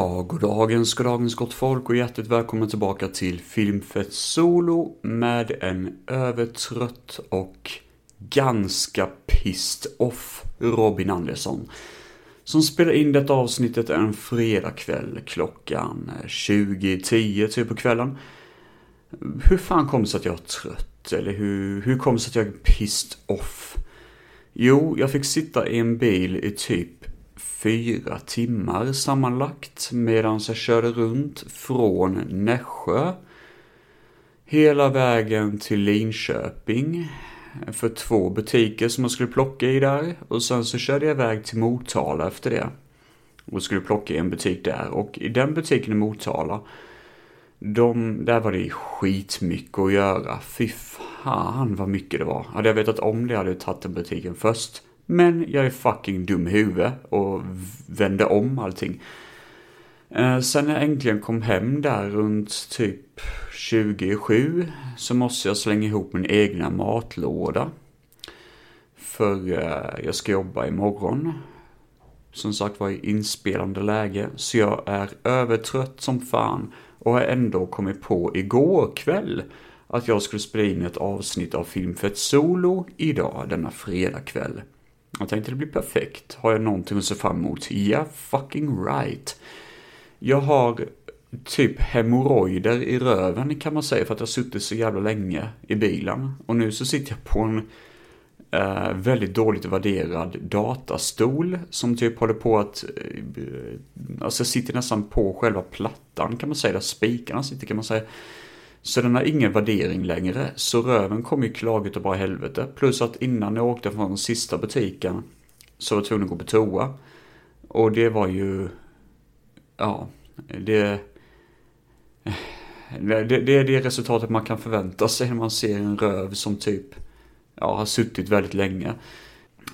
Ja, goddagens, goddagens gott folk och hjärtligt välkomna tillbaka till Filmfett Solo med en övertrött och ganska pissed off Robin Andersson. Som spelar in detta avsnittet en fredagkväll klockan 20.10 typ på kvällen. Hur fan kom det sig att jag är trött? Eller hur, hur kom det sig att jag är pissed off? Jo, jag fick sitta i en bil i typ fyra timmar sammanlagt medan jag körde runt från Nässjö hela vägen till Linköping för två butiker som jag skulle plocka i där och sen så körde jag iväg till Motala efter det och skulle plocka i en butik där och i den butiken i Motala de, där var det skitmycket att göra. Fy fan vad mycket det var. Hade jag vetat om det hade jag tagit den butiken först. Men jag är fucking dum i huvudet och vände om allting. Eh, sen när jag äntligen kom hem där runt typ 27 så måste jag slänga ihop min egna matlåda. För eh, jag ska jobba imorgon. Som sagt var i inspelande läge. Så jag är övertrött som fan. Och har ändå kommit på igår kväll att jag skulle spela in ett avsnitt av Filmfett Solo idag, denna fredagkväll. Jag tänkte det blir perfekt. Har jag någonting att se fram emot? Ja, yeah, fucking right. Jag har typ hemorrojder i röven kan man säga för att jag har suttit så jävla länge i bilen. Och nu så sitter jag på en eh, väldigt dåligt värderad datastol som typ håller på att, eh, alltså sitter nästan på själva plattan kan man säga, där spikarna sitter kan man säga. Så den har ingen värdering längre. Så röven kom ju klaget och bara helvete. Plus att innan jag åkte från den sista butiken så var jag tvungen att gå på toa. Och det var ju, ja, det, det, det är det resultatet man kan förvänta sig när man ser en röv som typ, ja, har suttit väldigt länge.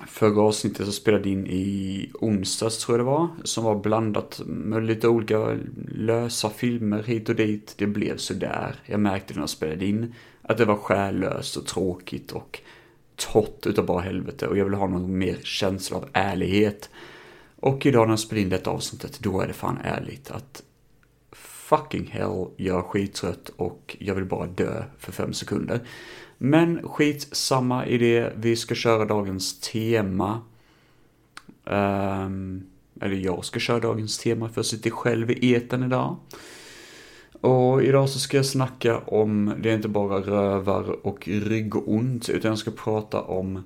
Förra avsnittet som spelade in i onsdags tror jag det var. Som var blandat med lite olika lösa filmer hit och dit. Det blev sådär. Jag märkte när jag spelade in att det var själlöst och tråkigt och torrt utav bara helvete. Och jag vill ha någon mer känsla av ärlighet. Och idag när jag spelade in detta avsnittet, då är det fan ärligt att fucking hell, jag är skittrött och jag vill bara dö för fem sekunder. Men skitsamma i det, vi ska köra dagens tema. Um, eller jag ska köra dagens tema för jag sitter själv i eten idag. Och idag så ska jag snacka om, det är inte bara rövar och ryggont, utan jag ska prata om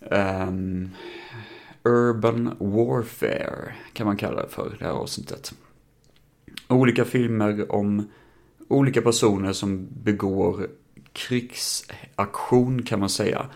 um, Urban Warfare, kan man kalla det för, det här avsnittet. Olika filmer om olika personer som begår krigsaktion kan man säga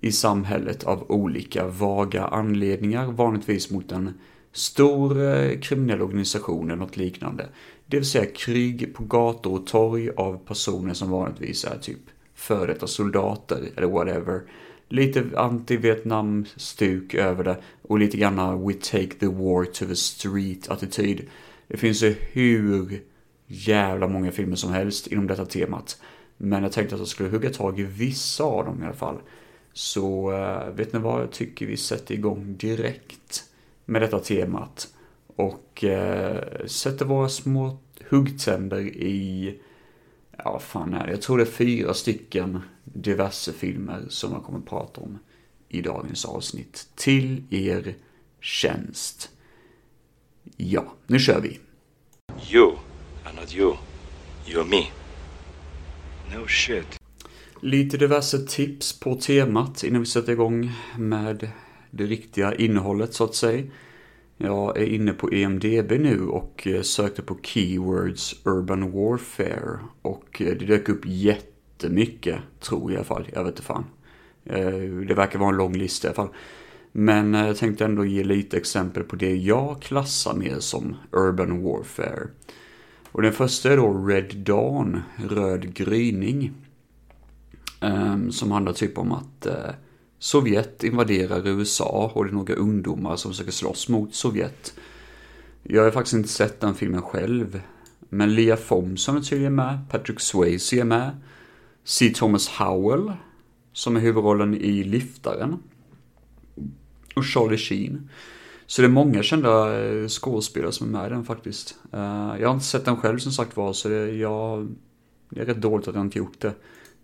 i samhället av olika vaga anledningar, vanligtvis mot en stor eh, kriminell organisation eller något liknande. Det vill säga krig på gator och torg av personer som vanligtvis är typ före detta soldater eller whatever. Lite anti-Vietnam-stuk över det och lite grann we take the war to the street-attityd. Det finns ju hur jävla många filmer som helst inom detta temat. Men jag tänkte att jag skulle hugga tag i vissa av dem i alla fall. Så eh, vet ni vad, jag tycker vi sätter igång direkt med detta temat. Och uh, sätter våra små huggtänder i, ja vad fan är det, jag tror det är fyra stycken diverse filmer som jag kommer att prata om i dagens avsnitt. Till er tjänst. Ja, nu kör vi. You are not you. you are me. No shit. Lite diverse tips på temat innan vi sätter igång med det riktiga innehållet så att säga. Jag är inne på EMDB nu och eh, sökte på keywords Urban Warfare och eh, det dök upp jättemycket, tror jag i alla fall. Jag vet inte fan. Eh, det verkar vara en lång lista i alla fall. Men jag tänkte ändå ge lite exempel på det jag klassar mer som Urban Warfare. Och den första är då Red Dawn, Röd gryning. Ehm, som handlar typ om att eh, Sovjet invaderar USA och det är några ungdomar som försöker slåss mot Sovjet. Jag har faktiskt inte sett den filmen själv. Men Lia Thompson är tydligen med, Patrick Swayze är med. C. Thomas Howell, som är huvudrollen i Liftaren. Och Charlie Sheen. Så det är många kända eh, skådespelare som är med i den faktiskt. Eh, jag har inte sett den själv som sagt var, så det, jag, det är rätt dåligt att jag inte gjort det.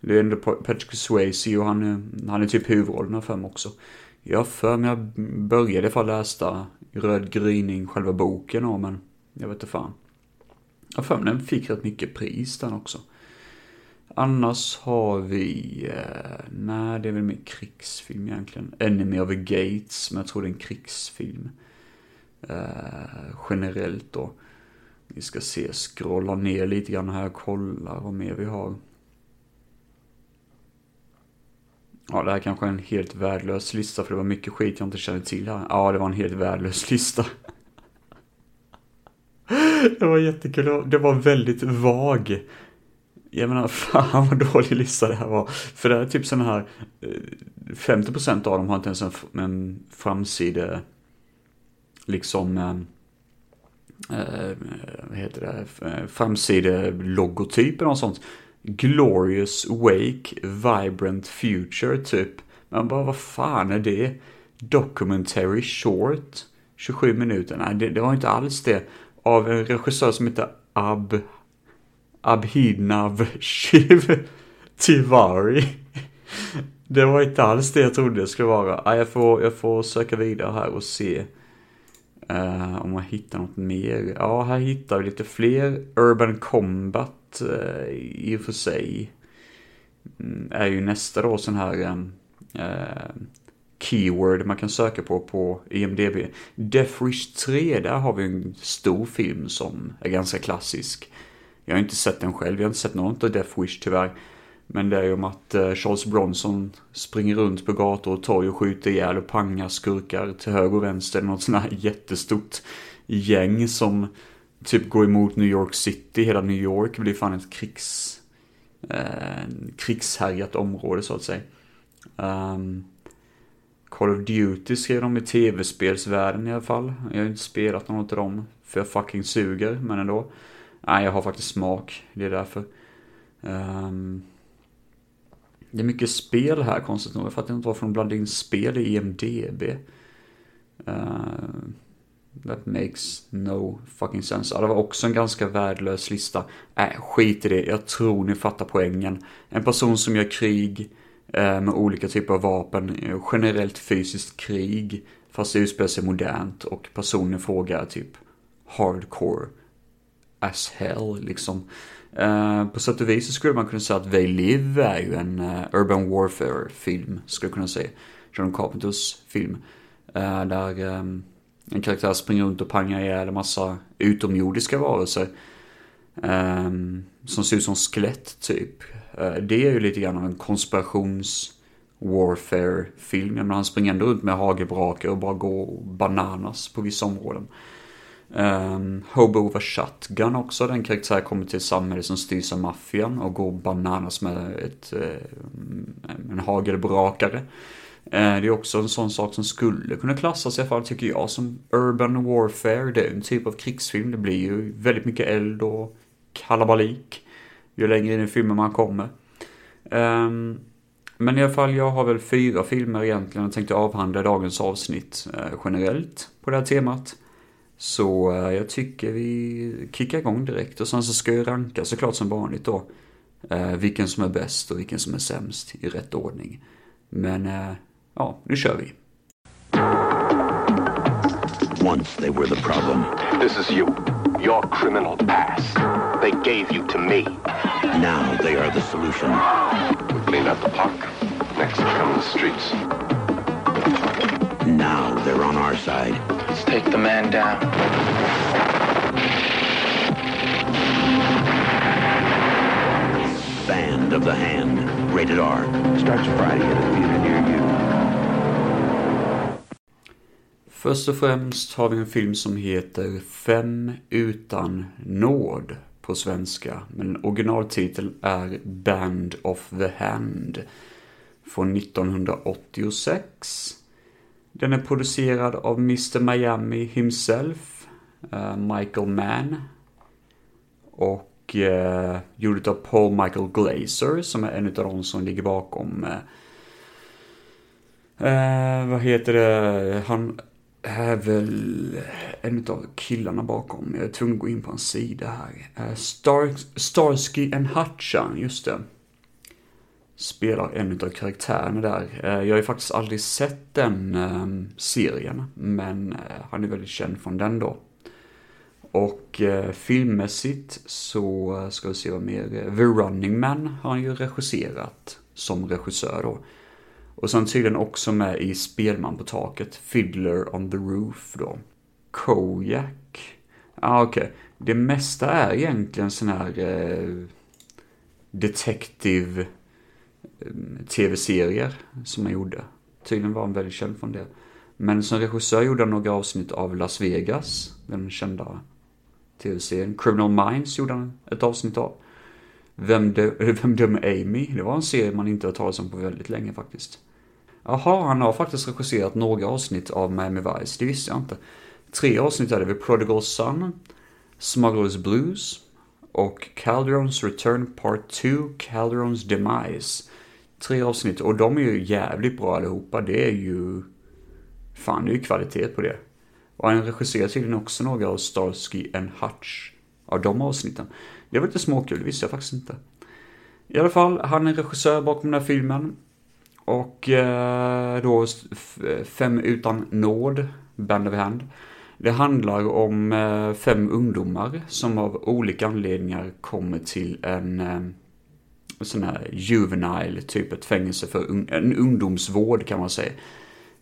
Det är ändå Patrick Swayze och han är, han är typ huvudrollen för mig också. Jag för mig jag började för att läsa Röd gryning, själva boken då, men jag vet inte fan. Jag för mig den fick rätt mycket pris den också. Annars har vi, eh, nej det är väl mer krigsfilm egentligen. Enemy of the Gates, men jag tror det är en krigsfilm. Eh, generellt då. Vi ska se, scrolla ner lite grann här och kolla vad mer vi har. Ja, det här kanske är en helt värdelös lista för det var mycket skit jag inte kände till här. Ja, det var en helt värdelös lista. det var jättekul. Det var väldigt vag. Jag menar, fan vad dålig lista det här var. För det är typ sådana här, eh, 50% av dem har inte ens en, en framsida, liksom, eh, eh vad heter det, eh, framsidelogotyp eller något sånt. Glorious Wake, Vibrant Future typ. Man bara, vad fan är det? Documentary Short, 27 minuter. Nej, det, det var inte alls det. Av en regissör som heter Ab... Abhinav Shiv Tivari. Det var inte alls det jag trodde det skulle vara. Jag får, jag får söka vidare här och se uh, om jag hittar något mer. Ja, här hittar vi lite fler. Urban Combat uh, i och för sig mm, är ju nästa då sån här uh, keyword man kan söka på på IMDB. Death Wish 3, där har vi en stor film som är ganska klassisk. Jag har inte sett den själv, jag har inte sett någon av Death Wish tyvärr. Men det är ju om att eh, Charles Bronson springer runt på gator och torg och skjuter ihjäl och pangar skurkar till höger och vänster. Något sånt här jättestort gäng som typ går emot New York City. Hela New York blir fan ett krigs, eh, krigshärjat område så att säga. Um, Call of Duty skrev de i tv-spelsvärlden i alla fall. Jag har inte spelat något av dem, för jag fucking suger, men ändå. Nej, jag har faktiskt smak, det är därför. Um, det är mycket spel här konstigt nog. Jag fattar inte varför de blandade in spel i IMDB. Uh, ehm, That makes no fucking sense. Ja, det var också en ganska värdelös lista. Äh, skit i det. Jag tror ni fattar poängen. En person som gör krig uh, med olika typer av vapen. Eh, generellt fysiskt krig. Fast det utspelar sig modernt. Och personen frågar typ hardcore as hell liksom. Eh, på sätt och vis så skulle man kunna säga att They Live är ju en uh, Urban Warfare-film. Skulle jag kunna säga. John Carpenters film. Uh, där um, en karaktär springer runt och pangar ihjäl en massa utomjordiska varelser. Um, som ser ut som skelett typ. Eh, det är ju lite grann av en konspirations warfare-film. Han springer ändå runt med hagelbrakar och bara går bananas på vissa områden. Um, Hobo over Shotgun också, den karaktär kommer till ett samhälle som styrs av maffian och går bananas med ett, uh, en hagelbrakare. Eh, det är också en sån sak som skulle kunna klassas i alla fall tycker jag som Urban Warfare. Det är en typ av krigsfilm. Det blir ju väldigt mycket eld och kalabalik ju längre in i filmen man kommer. Um, men i alla fall, jag har väl fyra filmer egentligen och tänkte avhandla dagens avsnitt uh, generellt på det här temat. Så eh, jag tycker vi kickar igång direkt och sen så ska jag ranka såklart som vanligt då. Eh, vilken som är bäst och vilken som är sämst i rätt ordning. Men eh, Ja, nu kör vi. Once they were the problem. This is you. Your criminal past. They gave you to me. Now they are the solution. We clean out the park. Next come the streets. Now they're on our side. Let's take the man down. Band of the Hand. Rated R. Starts Friday at a theater near you. Först och främst har vi en film som heter Fem utan nåd på svenska. Men originaltitel är Band of the Hand från 1986. Den är producerad av Mr Miami himself, uh, Michael Mann. Och uh, gjord av Paul Michael Glazer som är en av de som ligger bakom uh, vad heter det? Han är väl en av killarna bakom. Jag är tvungen att gå in på en sida här. Eh, Star, Starsky and Hutchan, just det. Spelar en av karaktärerna där. Eh, jag har ju faktiskt aldrig sett den eh, serien, men eh, han är väldigt känd från den då. Och filmmässigt så ska vi se vad mer. The Running Man har han ju regisserat som regissör då. Och sen tydligen också med i Spelman på taket, Fiddler on the Roof då. Kojak. Ja, ah, okej. Okay. Det mesta är egentligen sån här eh, detective Eh, tv-serier som han gjorde. Tydligen var han väldigt känd från det. Men som regissör gjorde han några avsnitt av Las Vegas, den kända tv-serien. Criminal Minds gjorde han ett avsnitt av. Vem, dö Vem dömer Amy? Det var en serie man inte har talat om på väldigt länge faktiskt. Jaha, han har faktiskt regisserat några avsnitt av Miami Vice, det visste jag inte. Tre avsnitt är det, vid Prodigal Son, Smugglers Blues och Calderons Return Part 2, Calderons Demise. Tre avsnitt, och de är ju jävligt bra allihopa. Det är ju... Fan, det är ju kvalitet på det. Och han regisserar tydligen också några av Starsky and Hutch av de avsnitten. Det var lite småkul, det visste jag faktiskt inte. I alla fall, han är regissör bakom den här filmen. Och eh, då Fem utan nåd, Band of Hand. Det handlar om eh, fem ungdomar som av olika anledningar kommer till en eh, sån här juvenile, typ ett fängelse för un en ungdomsvård kan man säga.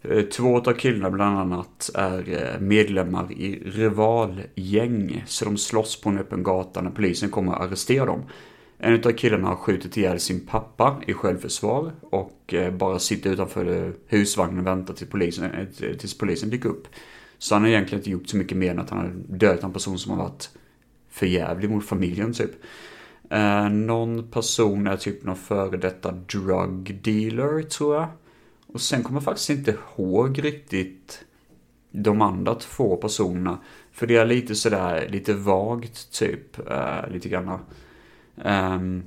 Eh, två av killarna bland annat är eh, medlemmar i rivalgäng, så de slåss på en öppen gata när polisen kommer att arrestera dem. En av killarna har skjutit ihjäl sin pappa i självförsvar och eh, bara sitter utanför husvagnen och väntar tills polisen, tills polisen dyker upp. Så han har egentligen inte gjort så mycket mer än att han har dödat en person som har varit förjävlig mot familjen typ. Eh, någon person är typ någon före detta drug dealer tror jag. Och sen kommer jag faktiskt inte ihåg riktigt de andra två personerna. För det är lite sådär, lite vagt typ, eh, lite granna. Eh, ehm,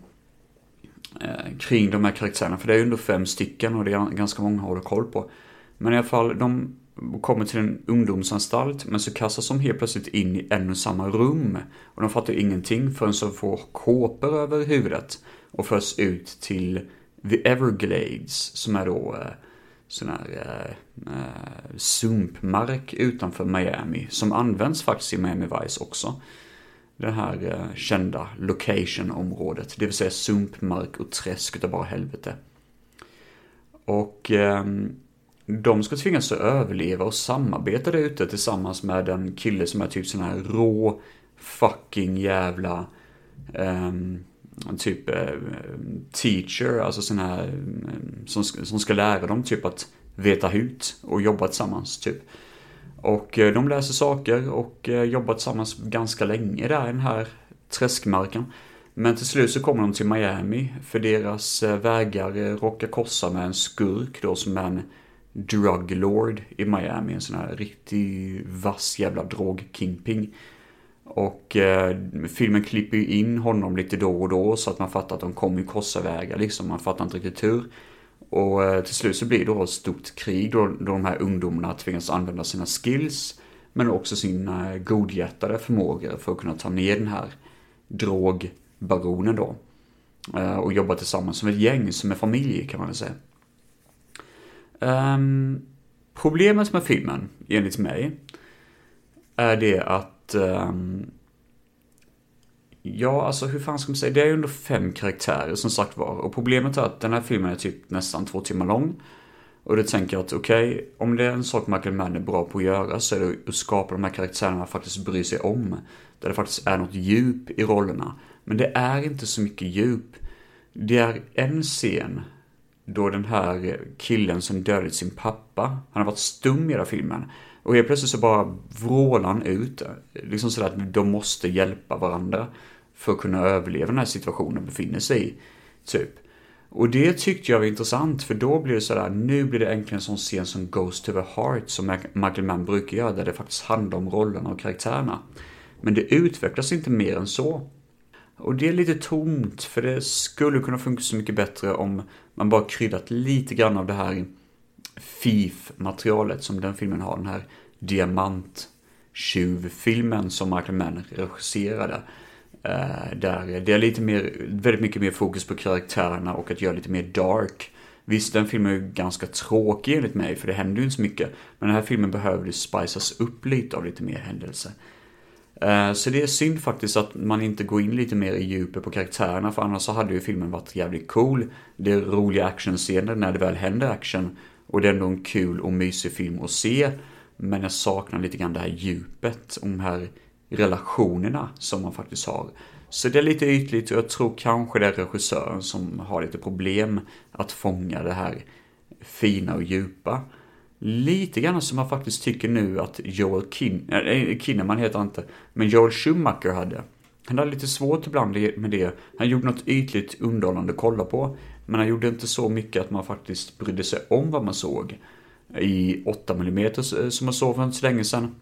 eh, kring de här karaktärerna. För det är ju ändå fem stycken och det är ganska många att hålla koll på. Men i alla fall, de kommer till en ungdomsanstalt, men så kastas de helt plötsligt in i en och samma rum. Och de fattar ingenting förrän de får kåpor över huvudet och förs ut till The Everglades, som är då eh, sån här eh, eh, sumpmark utanför Miami som används faktiskt i Miami Vice också. Det här eh, kända location-området, det vill säga sumpmark och träsk utav bara helvete. Och eh, de ska tvingas att överleva och samarbeta där ute tillsammans med en kille som är typ sån här rå fucking jävla um, typ uh, teacher, alltså sån här um, som, som ska lära dem typ att veta hut och jobba tillsammans typ. Och eh, de läser saker och jobbar tillsammans ganska länge där i den här träskmarken. Men till slut så kommer de till Miami för deras vägar råkar korsa med en skurk då som är en druglord i Miami. En sån här riktig vass jävla drogkingping. Och eh, filmen klipper ju in honom lite då och då så att man fattar att de kommer ju korsa vägar liksom. Man fattar inte riktigt hur. Och eh, till slut så blir det då ett stort krig då, då de här ungdomarna tvingas använda sina skills. Men också sina godhjärtade förmågor för att kunna ta ner den här drogbaronen då. Eh, och jobba tillsammans som ett gäng, som en familj kan man väl säga. Um, problemet med filmen, enligt mig, är det att um, Ja, alltså hur fan ska man säga? Det är ju ändå fem karaktärer som sagt var. Och problemet är att den här filmen är typ nästan två timmar lång. Och då tänker jag att okej, okay, om det är en sak Michael Mann är bra på att göra så är det att skapa de här karaktärerna faktiskt bryr sig om. Där det faktiskt är något djup i rollerna. Men det är inte så mycket djup. Det är en scen då den här killen som dödat sin pappa, han har varit stum i hela filmen. Och helt plötsligt så bara vrålar han ut, liksom sådär att de måste hjälpa varandra för att kunna överleva den här situationen befinner sig i. Typ. Och det tyckte jag var intressant, för då blir det sådär, nu blir det äntligen en sån scen som Goes to the Heart, som Michael Mann brukar göra, där det faktiskt handlar om rollerna och karaktärerna. Men det utvecklas inte mer än så. Och det är lite tomt, för det skulle kunna funka så mycket bättre om man bara kryddat lite grann av det här FIF-materialet som den filmen har. Den här Diamanttjuvfilmen som Michael Mann regisserade. Eh, där det är lite mer, väldigt mycket mer fokus på karaktärerna och att göra lite mer dark. Visst, den filmen är ju ganska tråkig enligt mig, för det händer ju inte så mycket. Men den här filmen behöver ju upp lite av lite mer händelse. Eh, så det är synd faktiskt att man inte går in lite mer i djupet på karaktärerna, för annars så hade ju filmen varit jävligt cool. Det är roliga actionscener när det väl händer action. Och det är ändå en kul och mysig film att se. Men jag saknar lite grann det här djupet, de här relationerna som man faktiskt har. Så det är lite ytligt och jag tror kanske det är regissören som har lite problem att fånga det här fina och djupa. Lite grann som man faktiskt tycker nu att Joel Kin äh, eh, eh, Kinnaman heter han inte, men Joel Schumacher hade. Han hade lite svårt ibland med det. Han gjorde något ytligt underhållande att kolla på, men han gjorde inte så mycket att man faktiskt brydde sig om vad man såg. I 8 mm eh, som man såg för inte så länge sedan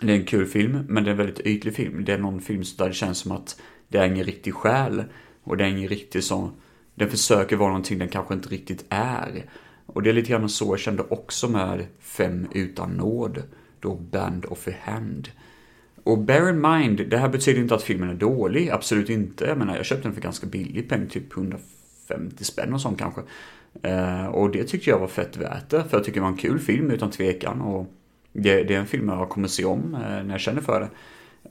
det är en kul film, men det är en väldigt ytlig film. Det är någon film där det känns som att det är ingen riktig själ. Och det är ingen riktig sån... Den försöker vara någonting den kanske inte riktigt är. Och det är lite grann så jag kände också med Fem utan nåd. Då Band of a Hand. Och bear in mind, det här betyder inte att filmen är dålig, absolut inte. Jag menar, jag köpte den för ganska billig peng, typ 150 spänn och sånt kanske. Eh, och det tyckte jag var fett värt det, för jag tycker det var en kul film utan tvekan. Och det, det, är en film jag kommer se om eh, när jag känner för det.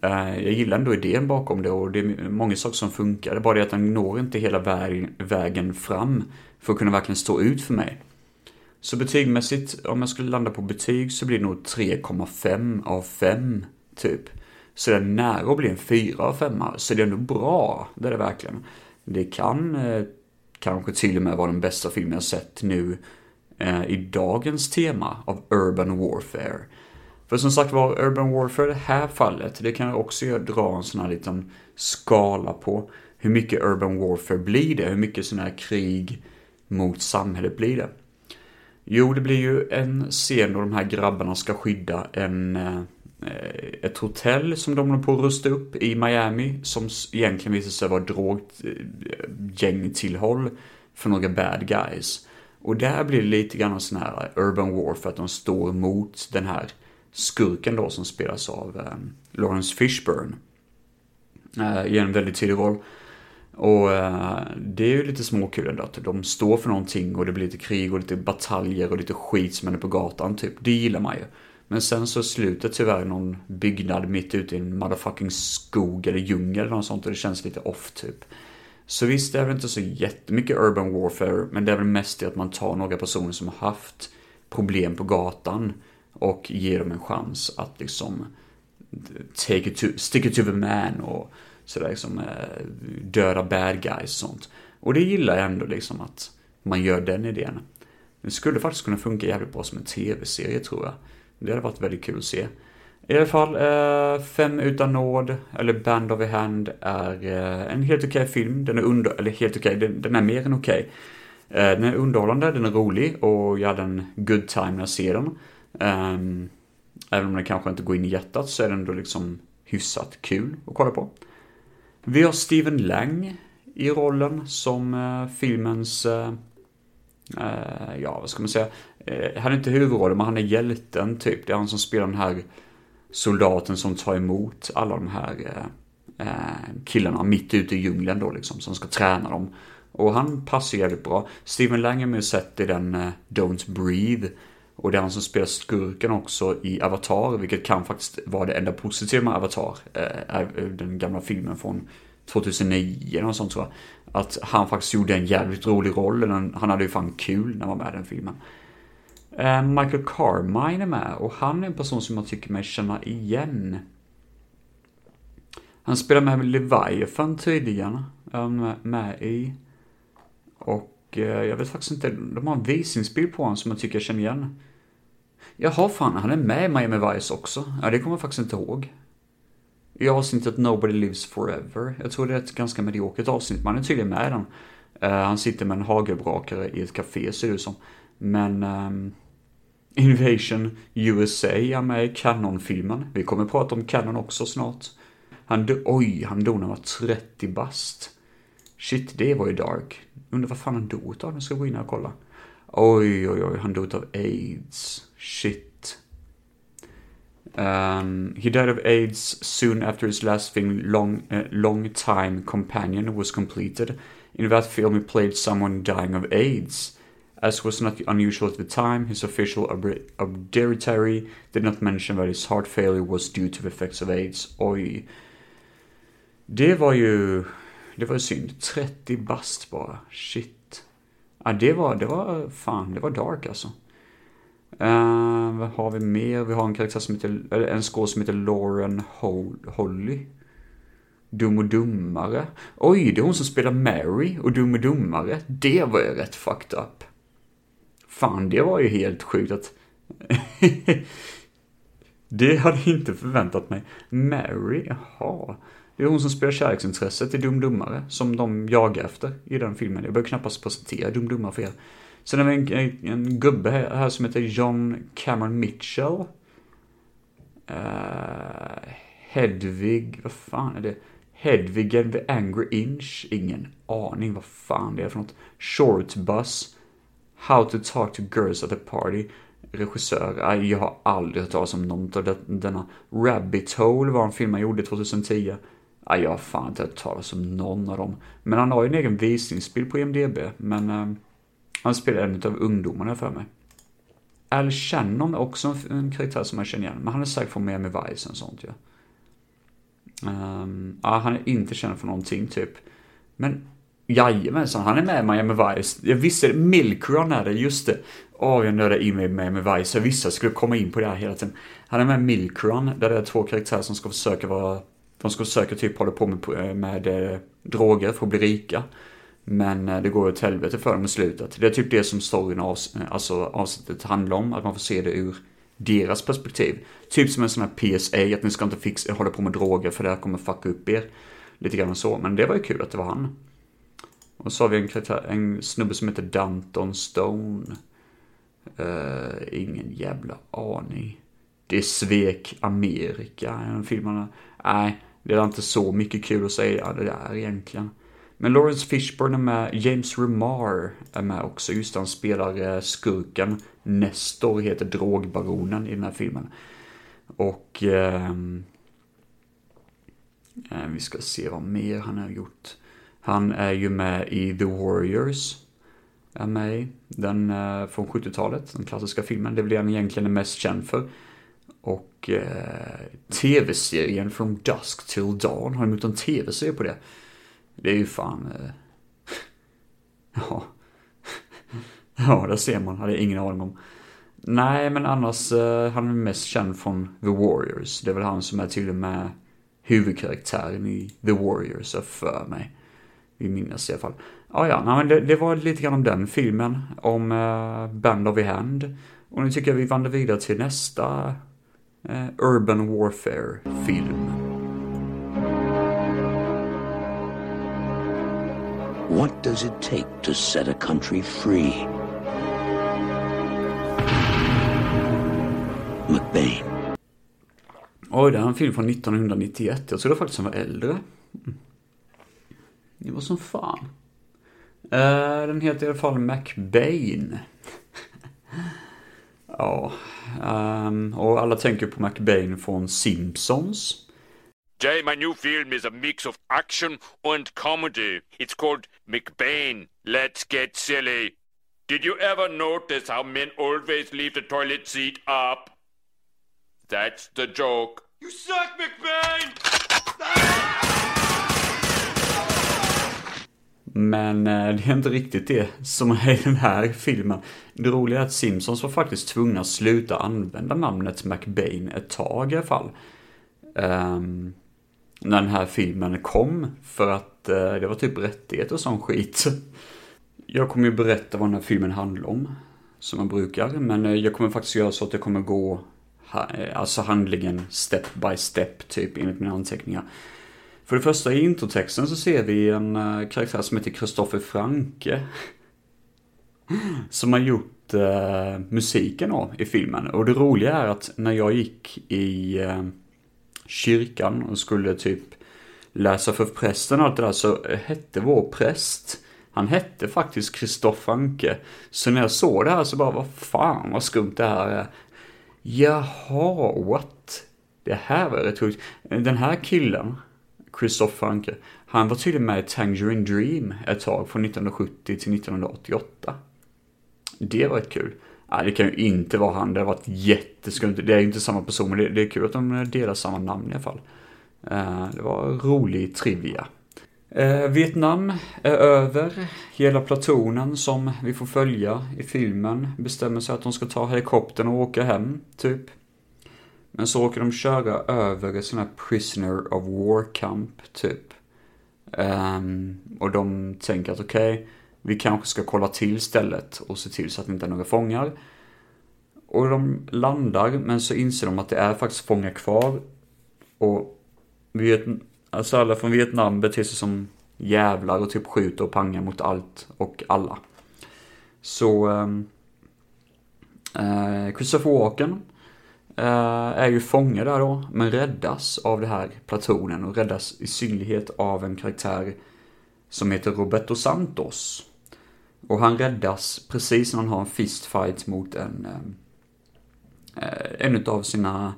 Eh, jag gillar ändå idén bakom det och det är många saker som funkar. Det är bara det att den når inte hela vägen fram för att kunna verkligen stå ut för mig. Så betygmässigt, om jag skulle landa på betyg så blir det nog 3,5 av 5, typ. Så det är nära att bli en 4 av 5, så det är ändå bra, det är det verkligen. Det kan eh, kanske till och med vara den bästa filmen jag sett nu eh, i dagens tema av Urban Warfare. För som sagt var, Urban Warfare i det här fallet, det kan jag också dra en sån här liten skala på hur mycket Urban Warfare blir det, hur mycket sån här krig mot samhället blir det. Jo, det blir ju en scen då de här grabbarna ska skydda en, eh, ett hotell som de håller på att rusta upp i Miami, som egentligen visar sig vara droggängtillhåll eh, för några bad guys. Och där blir det lite grann sån här urban war för att de står mot den här skurken då som spelas av eh, Lawrence Fishburne. Eh, I en väldigt tidig roll. Och eh, det är ju lite småkul ändå att de står för någonting och det blir lite krig och lite bataljer och lite skit som händer på gatan typ. Det gillar man ju. Men sen så slutar tyvärr någon byggnad mitt ute i en motherfucking skog eller djungel eller något sånt och det känns lite off typ. Så visst, det är väl inte så jättemycket urban warfare, men det är väl mest det att man tar några personer som har haft problem på gatan och ger dem en chans att liksom take it to, stick it to the man och sådär liksom eh, döda bad guys och sånt. Och det gillar jag ändå liksom att man gör den idén. Det skulle faktiskt kunna funka jävligt bra som en tv-serie tror jag. Det hade varit väldigt kul att se. I alla fall, eh, Fem utan nåd, eller Band of a Hand, är eh, en helt okej okay film. Den är under, eller helt okej, okay, den, den, är mer än okej. Okay. Eh, den är underhållande, den är rolig och jag hade en good time när jag ser den. Ehm, även om den kanske inte går in i hjärtat så är den ändå liksom hyfsat kul att kolla på. Vi har Steven Lang i rollen som eh, filmens, eh, eh, ja vad ska man säga, han är inte huvudrollen men han är hjälten typ. Det är han som spelar den här soldaten som tar emot alla de här eh, killarna mitt ute i djungeln då liksom, som ska träna dem. Och han passar jävligt bra. Steven Lang är med sett i den eh, Don't Breathe. Och det är han som spelar skurken också i Avatar, vilket kan faktiskt vara det enda positiva med Avatar. Eh, den gamla filmen från 2009 eller något sånt tror jag. Att han faktiskt gjorde en jävligt rolig roll. Han hade ju fan kul när han var med i den filmen. Eh, Michael Carmine är med och han är en person som jag tycker mig känna igen. Han spelar med Leviathan tydligen, med, med i. Och eh, jag vet faktiskt inte, de har en visningsbild på honom som jag tycker jag känner igen. Jaha fan, han är med i Miami Vice också. Ja, det kommer jag faktiskt inte ihåg. I avsnittet Nobody Lives Forever. Jag tror det är ett ganska mediokert avsnitt, men han är tydligen med i den. Uh, han sitter med en hagelbrakare i ett café ser det ut som. Men um, Invasion USA är med i Canon-filmen. Vi kommer prata om Canon också snart. Han dog, oj, han dog när han var 30 bast. Shit, det var ju dark. Undrar vad fan han dog utav? nu ska jag gå in och kolla. Oj, oj, oj, han dog av aids. Shit. Um, he died of AIDS soon after his last film, Long, uh, Long Time Companion, was completed. In that film, he played someone dying of AIDS. As was not unusual at the time, his official obituary did not mention that his heart failure was due to the effects of AIDS. Oj. Det var ju... Det var ju synd. 30 bast bara. Shit. Ja, det var, det var fan, det var dark alltså. Uh, vad har vi mer? Vi har en karaktär som heter, eller en skål som heter Lauren Holly. Dum och Dummare. Oj, det är hon som spelar Mary och Dum och Dummare. Det var ju rätt fucked up. Fan, det var ju helt sjukt att... det hade jag inte förväntat mig. Mary, jaha. Det är hon som spelar kärleksintresset i Dum Dummare, som de jagar efter i den filmen. Jag behöver knappast presentera Dum Dummare för er. Sen har vi en, en, en gubbe här, här, som heter John Cameron Mitchell. Uh, Hedvig, vad fan är det? Hedvig and the Angry Inch? Ingen aning vad fan det är för något. Short Bus. How to talk to girls at a party. Regissör, jag har aldrig hört talas om någon av denna. Rabbit Hole var en film han gjorde 2010. Jag har fan inte hört talas om någon av dem. Men han har ju en egen visningsbild på IMDB. Men eh, han spelar en av ungdomarna för mig. Al Shannon är också en, karaktär som man känner igen, men han är säkert från Miami Vice och sånt ju. Ja. Um, ja, han är inte känd för någonting typ. Men jajamensan, han är med i Miami Vice. Jag visste Milk Run är det, just det. Åh, oh, jag nördar in mig i Miami Vice. Jag visste att jag skulle komma in på det här hela tiden. Han är med i Milk Run, där det är två karaktärer som ska försöka vara... De ska försöka typ hålla på med, eh, med, eh, droger för att bli rika. Men eh, det går åt helvete för dem i slutet. Det är typ det som storyn av, eh, alltså avsnittet handlar om, att man får se det ur deras perspektiv. Typ som en sån här PSA, att ni ska inte fixa, hålla på med droger för det här kommer fucka upp er. Lite grann så, men det var ju kul att det var han. Och så har vi en, karaktär, en snubbe som heter Danton Stone. Uh, ingen jävla aning. Det svek Amerika, en filmerna. Nej, det är inte så mycket kul att säga det där egentligen. Men Lawrence Fishburne är med, James Remar är med också, just han spelar eh, skurken. Nestor heter drogbaronen i den här filmen. Och ehm, eh, vi ska se vad mer han har gjort. Han är ju med i The Warriors. Är med i. Den eh, från 70-talet, den klassiska filmen. Det blir han egentligen mest känd för. Och eh, tv-serien From Dusk Till Dawn, har de gjort en tv-serie på det? Det är ju fan... Eh, ja. ja, det ser man. Hade jag ingen aning om. Nej, men annars, eh, han är mest känd från The Warriors. Det är väl han som är till och med huvudkaraktären i The Warriors, för mig. Vi minns i alla fall. Ja, ja, nej, men det, det, var lite grann om den filmen, om eh, Band of the Hand. Och nu tycker jag vi vandrar vidare till nästa Urban Warfare-film. What does it take to set a country free? McBain. Oj, det här är en film från 1991. Jag trodde faktiskt den var äldre. Det var som fan. Uh, den heter i alla fall McBain. ja, um, och alla tänker på McBain från Simpsons. Jay, my new film is a mix of action and comedy. It's called McBain. Let's get silly. Did you ever notice how men always leave the toilet seat up? That's the joke. You suck, McBain! Men eh, det är inte riktigt det som är i den här filmen. Det roliga är att Simpsons var faktiskt tvungna att sluta använda namnet McBain ett tag i alla fall. Um, när den här filmen kom. För att uh, det var typ rättigheter och sån skit. Jag kommer ju berätta vad den här filmen handlar om. Som jag brukar. Men eh, jag kommer faktiskt göra så att jag kommer gå alltså handlingen step by step typ enligt mina anteckningar. För det första i introtexten så ser vi en eh, karaktär som heter Kristoffer Franke. som har gjort eh, musiken av i filmen. Och det roliga är att när jag gick i eh, kyrkan och skulle typ läsa för prästen och allt det där så hette vår präst, han hette faktiskt Kristoffer Anke. Så när jag såg det här så bara, vad fan vad skumt det här är. Jaha, what? Det här var rätt sjukt. Den här killen, Christoph Franke, han var tydligen med i Tangerine Dream ett tag från 1970 till 1988. Det var ett kul. Nej, det kan ju inte vara han. Det har varit jätteskumt. Det är ju inte samma person, men det, det, är kul att de eh, delar samma namn i alla fall. Eh, det var rolig trivia. Eh, Vietnam är över. Hela platonen som vi får följa i filmen bestämmer sig att de ska ta helikoptern och åka hem, typ. Men så åker de köra över ett sånt här prisoner of war camp, typ. Um, och de tänker att okej, okay, vi kanske ska kolla till stället och se till så att det inte är några fångar. Och de landar, men så inser de att det är faktiskt fångar kvar. Och Viet alltså alla från Vietnam beter sig som jävlar och typ skjuter och pangar mot allt och alla. Så um, uh, Christopher Walken uh, Eh, är ju fånge där då, men räddas av det här platonen och räddas i synnerhet av en karaktär som heter Roberto Santos. Och han räddas precis när han har en fistfight mot en, eh, eh, en av sina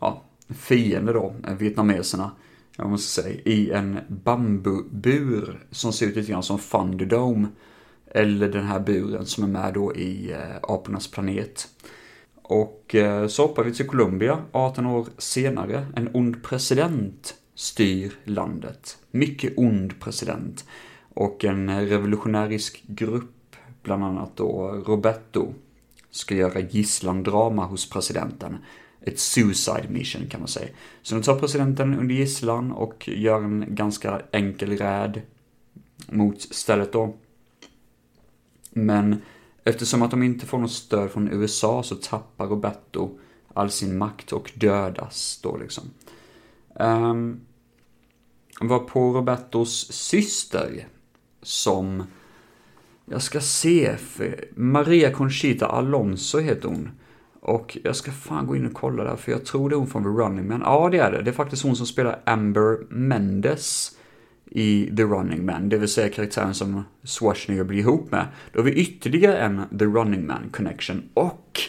ja, fiender då, vietnameserna, jag måste säga, i en bambubur som ser ut lite grann som Thunderdome. Eller den här buren som är med då i Apornas planet. Och eh, så hoppar vi till Colombia, 18 år senare. En ond president styr landet. Mycket ond president och en revolutionärisk grupp, bland annat då Roberto, ska göra gisslandrama hos presidenten. Ett suicide mission kan man säga. Så de tar presidenten under gisslan och gör en ganska enkel räd mot stället då. Men eftersom att de inte får något stöd från USA så tappar Roberto all sin makt och dödas då liksom. Ehm, um, var på Robertos syster som, jag ska se, för Maria Conchita Alonso heter hon. Och jag ska fan gå in och kolla där, för jag tror det är hon från The Running Man. Ja, det är det. Det är faktiskt hon som spelar Amber Mendes i The Running Man, det vill säga karaktären som Schwarzenegger blir ihop med. Då har vi ytterligare en The Running Man connection och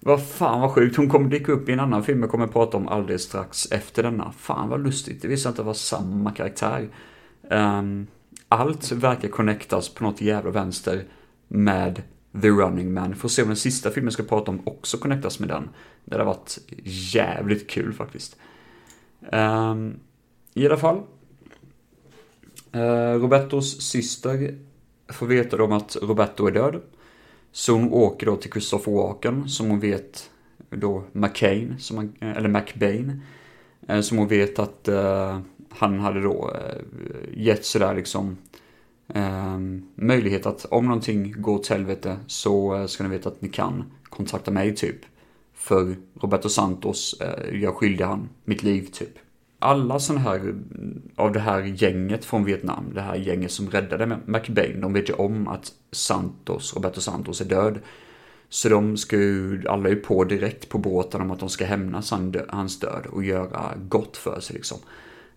vad fan vad sjukt, hon kommer dyka upp i en annan film jag kommer prata om alldeles strax efter denna. Fan vad lustigt, det visste inte att det var samma karaktär. Um, allt verkar connectas på något jävla vänster med The Running Man. Får se om den sista filmen jag ska prata om också connectas med den. Det har varit jävligt kul faktiskt. Um, I alla fall. Eh, Robertos syster får veta om att Roberto är död. Så hon åker då till Christopher Walken, som hon vet då McCain, som han, eh, eller McBain. Eh, som hon vet att uh, han hade då uh, gett sådär liksom eh, möjlighet att om någonting går åt helvete så ska ni veta att ni kan kontakta mig typ. För Roberto Santos eh, jag skyldig han mitt liv typ. Alla sådana här av det här gänget från Vietnam, det här gänget som räddade McBain, de vet ju om att Santos, Roberto Santos är död. Så de ska ju, alla är ju på direkt på båten om att de ska hämnas hans död och göra gott för sig liksom.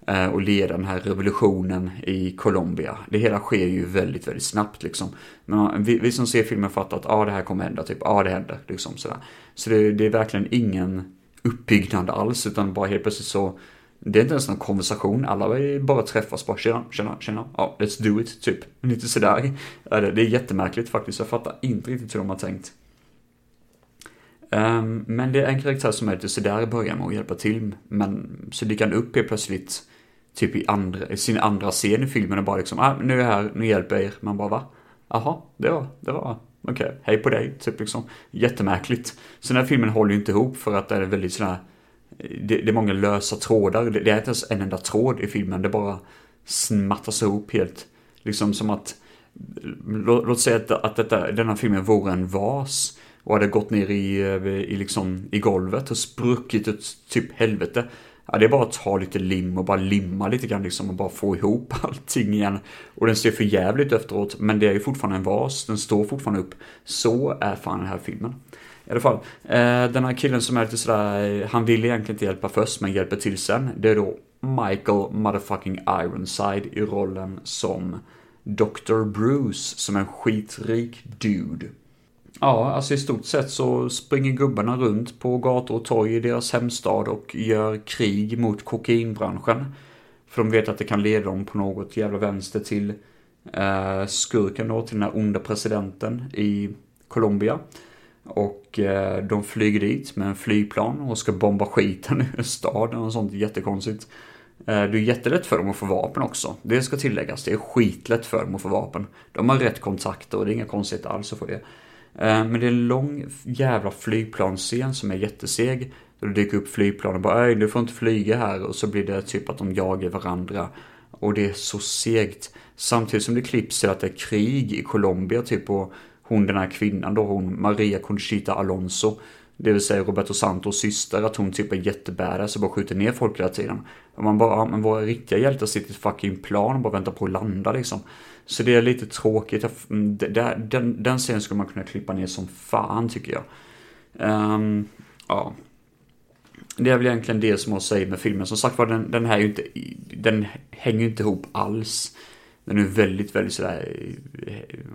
Eh, och leda den här revolutionen i Colombia. Det hela sker ju väldigt, väldigt snabbt liksom. Men eh, vi, vi som ser filmen fattar att ah, det här kommer hända, typ, ja ah, det händer, liksom sådär. Så det, det är verkligen ingen uppbyggnad alls, utan bara helt plötsligt så det är inte ens någon konversation, alla bara träffas bara tjena, tjena, tjena, ja, let's do it, typ. Lite sådär. Det är jättemärkligt faktiskt, jag fattar inte riktigt hur de har tänkt. Um, men det är en karaktär som är lite sådär i början med att hjälpa till, men så dyker han upp helt plötsligt typ i, andra, i sin andra scen i filmen och bara liksom, ah, nu är jag här, nu hjälper jag er. Man bara, va? Jaha, det var, det var, okej, okay, hej på dig, typ liksom. Jättemärkligt. Så den här filmen håller ju inte ihop för att det är väldigt sådär, det, det är många lösa trådar, det, det är inte ens en enda tråd i filmen, det bara smattas ihop helt. Liksom som att, låt, låt säga att, att detta, denna filmen vore en vas och hade gått ner i, eh, i, liksom, i golvet och spruckit ett typ helvete. Ja, det är bara att ta lite lim och bara limma lite grann liksom och bara få ihop allting igen. Och den ser för jävligt efteråt, men det är ju fortfarande en vas, den står fortfarande upp. Så är fan den här filmen. I alla fall, eh, den här killen som är lite sådär, han vill egentligen inte hjälpa först, men hjälper till sen. Det är då Michael motherfucking Ironside i rollen som Dr. Bruce, som är en skitrik dude. Ja, alltså i stort sett så springer gubbarna runt på gator och torg i deras hemstad och gör krig mot kokainbranschen. För de vet att det kan leda dem på något jävla vänster till eh, skurken då, till den här onda presidenten i Colombia. Och eh, de flyger dit med en flygplan och ska bomba skiten ur staden och sånt jättekonstigt. Eh, det är jättelätt för dem att få vapen också. Det ska tilläggas, det är skitlätt för dem att få vapen. De har rätt kontakter och det är inga konstigheter alls att få det. Eh, men det är en lång jävla flygplansscen som är jätteseg. Då det dyker upp flygplan och bara Öj, du får inte flyga här. Och så blir det typ att de jagar varandra. Och det är så segt. Samtidigt som det klipps till att det är krig i Colombia typ och hon den här kvinnan då, hon Maria Conchita Alonso. Det vill säga Roberto Santos syster, att hon typ är jättebadass och bara skjuter ner folk hela tiden. Och man bara, men våra riktiga hjältar sitter i ett fucking plan och bara väntar på att landa liksom. Så det är lite tråkigt. Mm, den, den scenen skulle man kunna klippa ner som fan tycker jag. Um, ja. Det är väl egentligen det som jag säger med filmen. Som sagt var, den, den här är ju inte, den hänger ju inte ihop alls. Den är väldigt, väldigt sådär,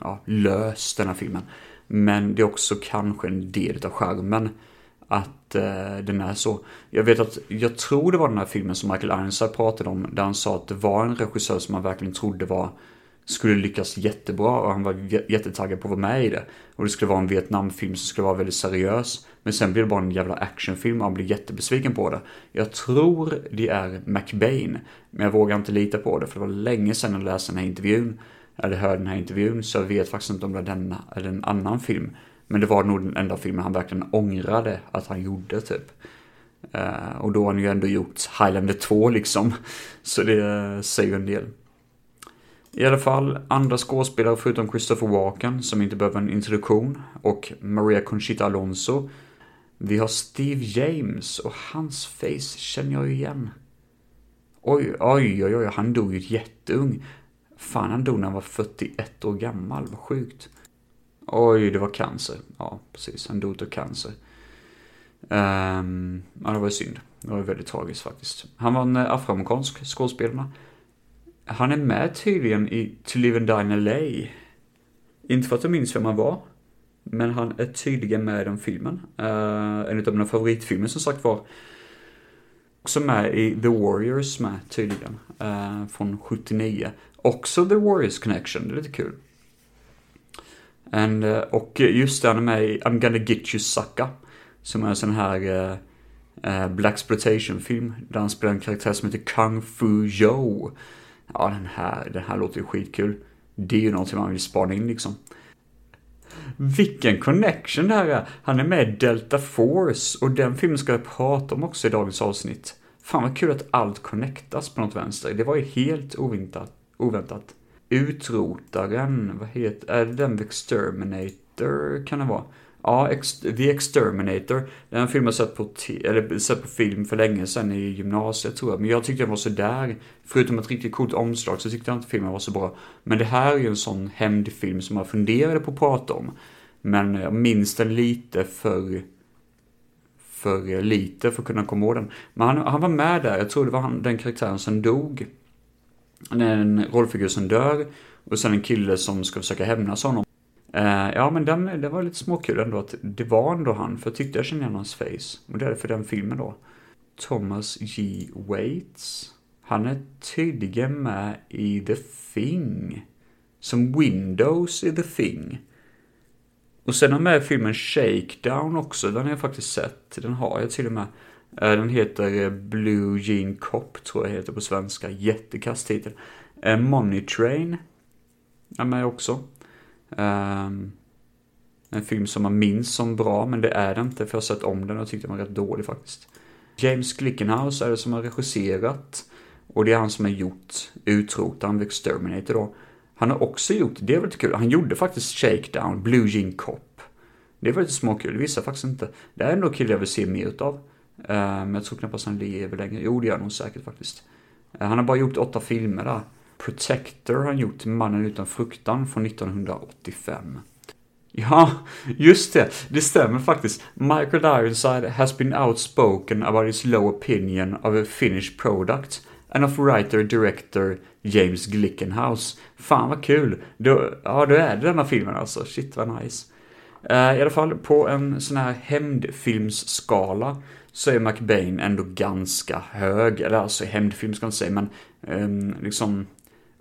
ja, lös den här filmen. Men det är också kanske en del av skärmen att eh, den är så. Jag vet att, jag tror det var den här filmen som Michael Ironside pratade om, där han sa att det var en regissör som man verkligen trodde var skulle lyckas jättebra och han var jättetaggad på att vara med i det. Och det skulle vara en Vietnamfilm som skulle vara väldigt seriös. Men sen blir det bara en jävla actionfilm och han blir jättebesviken på det. Jag tror det är McBain, men jag vågar inte lita på det för det var länge sedan jag läste den här intervjun. Eller hörde den här intervjun, så jag vet faktiskt inte om det var denna eller en annan film. Men det var nog den enda filmen han verkligen ångrade att han gjorde typ. Eh, och då har han ju ändå gjort Highlander 2 liksom. Så det säger ju en del. I alla fall, andra skådespelare förutom Christopher Walken, som inte behöver en introduktion, och Maria Conchita Alonso. Vi har Steve James och hans face känner jag ju igen. Oj, oj, oj, oj, han dog ju jätteung. Fan, han dog när han var 41 år gammal, vad sjukt. Oj, det var cancer. Ja, precis, han dog av cancer. Um, ja, det var ju synd. Det var ju väldigt tragiskt faktiskt. Han var en eh, afroamerikansk skådespelare. Han är med tydligen i To Live and Die in LA. Inte för att jag minns vem han var. Men han är tydligen med i den filmen. Uh, en av mina favoritfilmer som sagt var. Också med i The Warriors med tydligen. Uh, från 79. Också The Warriors Connection, det är lite kul. And, uh, och just det, han är med i I'm gonna get you sucka. Som är en sån här uh, uh, Black exploitation film Där han spelar en karaktär som heter Kung Fu Joe ja den här, den här låter ju skitkul. Det är ju någonting man vill spana in liksom. Vilken connection det här är. Han är med i Delta Force och den filmen ska jag prata om också i dagens avsnitt. Fan vad kul att allt connectas på något vänster. Det var ju helt oväntat. oväntat. Utrotaren, vad heter, är det den Exterminator kan det vara? Ja, Ex The Exterminator. Den har jag sett på, eller sett på film för länge sedan i gymnasiet tror jag. Men jag tyckte den var så där. Förutom ett riktigt coolt omslag så tyckte jag inte filmen var så bra. Men det här är ju en sån hämndfilm som jag funderade på att prata om. Men jag minns den lite för för lite för att kunna komma ihåg den. Men han, han var med där, jag tror det var han, den karaktären som dog. En rollfigur som dör och sen en kille som ska försöka hämnas honom. Uh, ja, men den, den var lite småkul ändå att det var ändå han, för jag tyckte jag kände igen hans face. Och det är för den filmen då. Thomas J. Waits. Han är tydligen med i The Thing. Som Windows i The Thing. Och sen har med filmen Shakedown också, den har jag faktiskt sett. Den har jag till och med. Eh, den heter eh, Blue Jean Cop, tror jag heter på svenska. Jättekass titel. Eh, Money Train är med också. Um, en film som man minns som bra, men det är det inte för jag har sett om den och tyckte den var rätt dålig faktiskt. James Glickenhaus är det som har regisserat och det är han som har gjort Utrotaren, Exterminator då. Han har också gjort, det är väldigt kul, han gjorde faktiskt Shakedown, Blue Jean Cop. Det är väldigt småkul, det visar faktiskt inte. Det är ändå kille jag vill se mer utav. Men jag tror knappast han lever längre. Jo, det gör han nog säkert faktiskt. Ehm, han har bara gjort åtta filmer där. Protector har han gjort, till Mannen utan fruktan från 1985. Ja, just det. Det stämmer faktiskt. Michael Ironside has been outspoken about his low opinion of a finished product and of writer-director James Glickenhaus. Fan vad kul. Då, ja, då är det denna filmen alltså. Shit vad nice. Eh, I alla fall på en sån här hämndfilmsskala så är McBain ändå ganska hög. Eller alltså hämndfilm ska man inte säga, men um, liksom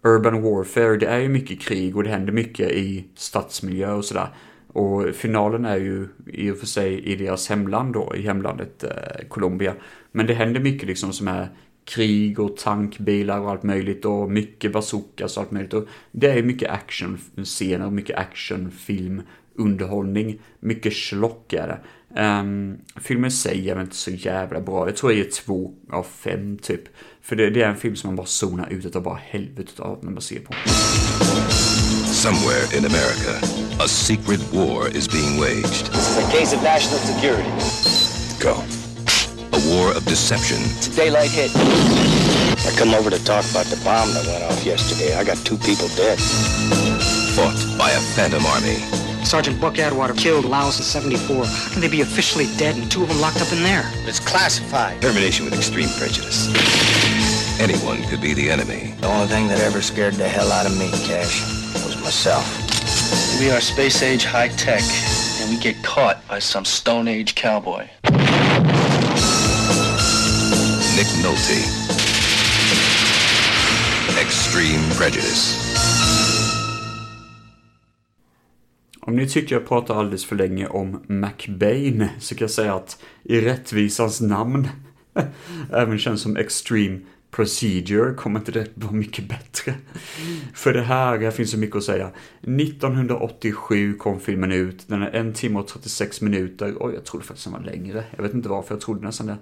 Urban Warfare, det är ju mycket krig och det händer mycket i stadsmiljö och sådär. Och finalen är ju i och för sig i deras hemland då, i hemlandet eh, Colombia. Men det händer mycket liksom som är krig och tankbilar och allt möjligt och mycket bazookas och allt möjligt. Och det är mycket actionscener, mycket actionfilm, underhållning, mycket schlock är det. Um, filmen i sig är väl inte så jävla bra. Jag tror jag ger två av fem typ. För det, det är en film som man bara zonar ut utav bara helvetet av när man ser på. Somewhere in America, a secret war is being waged. This is a case of national security. Go. A war of deception. It's a daylight hit. I come over to talk about the bomb that went off yesterday. I got two people dead. Fought by a phantom army. Sergeant Buck Atwater killed Laos in 74. How can they be officially dead and two of them locked up in there? It's classified. Termination with extreme prejudice. Anyone could be the enemy. The only thing that ever scared the hell out of me, Cash, was myself. We are space age high tech, and we get caught by some stone age cowboy. Nick Nolte. Extreme prejudice. Om ni tycker jag pratar alldeles för länge om McBain så kan jag säga att i rättvisans namn även känns som Extreme Procedure kommer inte det vara mycket bättre. För det här, här finns så mycket att säga. 1987 kom filmen ut, den är en timme och 36 minuter. Oj, jag trodde faktiskt den var längre. Jag vet inte varför, jag trodde nästan det.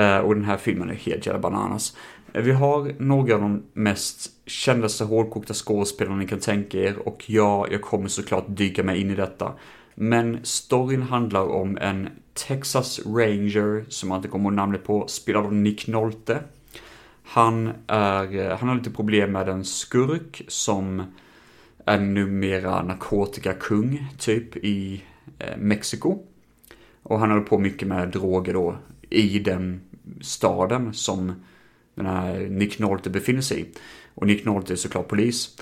Eh, och den här filmen är helt jävla bananas. Eh, vi har några av de mest kändaste hårdkokta skådespelarna ni kan tänka er och ja, jag kommer såklart dyka mig in i detta. Men storyn handlar om en Texas Ranger, som jag inte kommer ihåg namnet på, spelad av Nick Nolte. Han, är, eh, han har lite problem med en skurk som är numera narkotikakung, typ, i eh, Mexiko. Och han håller på mycket med droger då i den staden som den här Nick Nolte befinner sig i. Och Nick Nolte är såklart polis.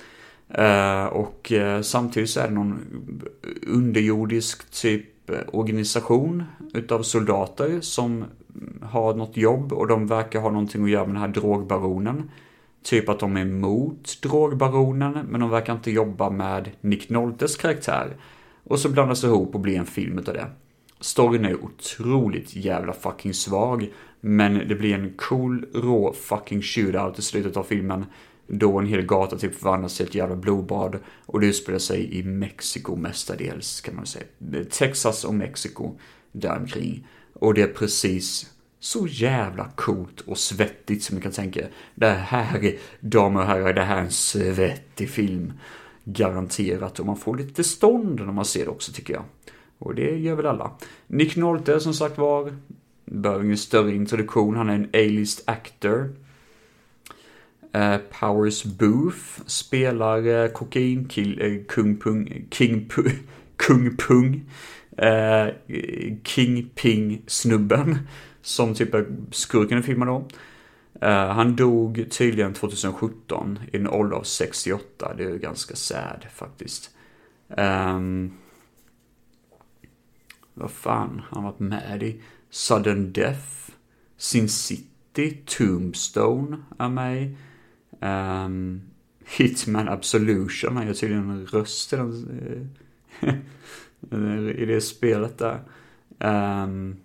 Eh, och eh, samtidigt så är det någon underjordisk typ eh, organisation utav soldater som har något jobb och de verkar ha någonting att göra med den här drogbaronen. Typ att de är emot drogbaronen men de verkar inte jobba med Nick Noltes karaktär. Och så blandas det ihop och blir en film utav det. Storyn är otroligt jävla fucking svag. Men det blir en cool, rå fucking shootout i slutet av filmen. Då en hel gata typ förvandlas till ett jävla blodbad. Och det utspelar sig i Mexiko mestadels kan man säga. Texas och Mexiko däromkring. Och det är precis så jävla coolt och svettigt som ni kan tänka er. Det här damer och herrar, det här är en svettig film. Garanterat. Och man får lite stånd när man ser det också tycker jag. Och det gör väl alla. Nick Nolte som sagt var, behöver ingen större introduktion. Han är en A-list actor. Uh, Powers Booth spelar eh, uh, kokainkill, uh, eh, kung pung, king pu, kung pung, uh, king ping snubben som typ är skurken i filmen då. Uh, han dog tydligen 2017 i en ålder av 68. Det är ju ganska sad faktiskt. Um, vad fan han varit med i? Sudden Death, Sin City, Tombstone är med um, Hitman Absolution, han gör tydligen en röst i, den, eh, i det spelet där. Um,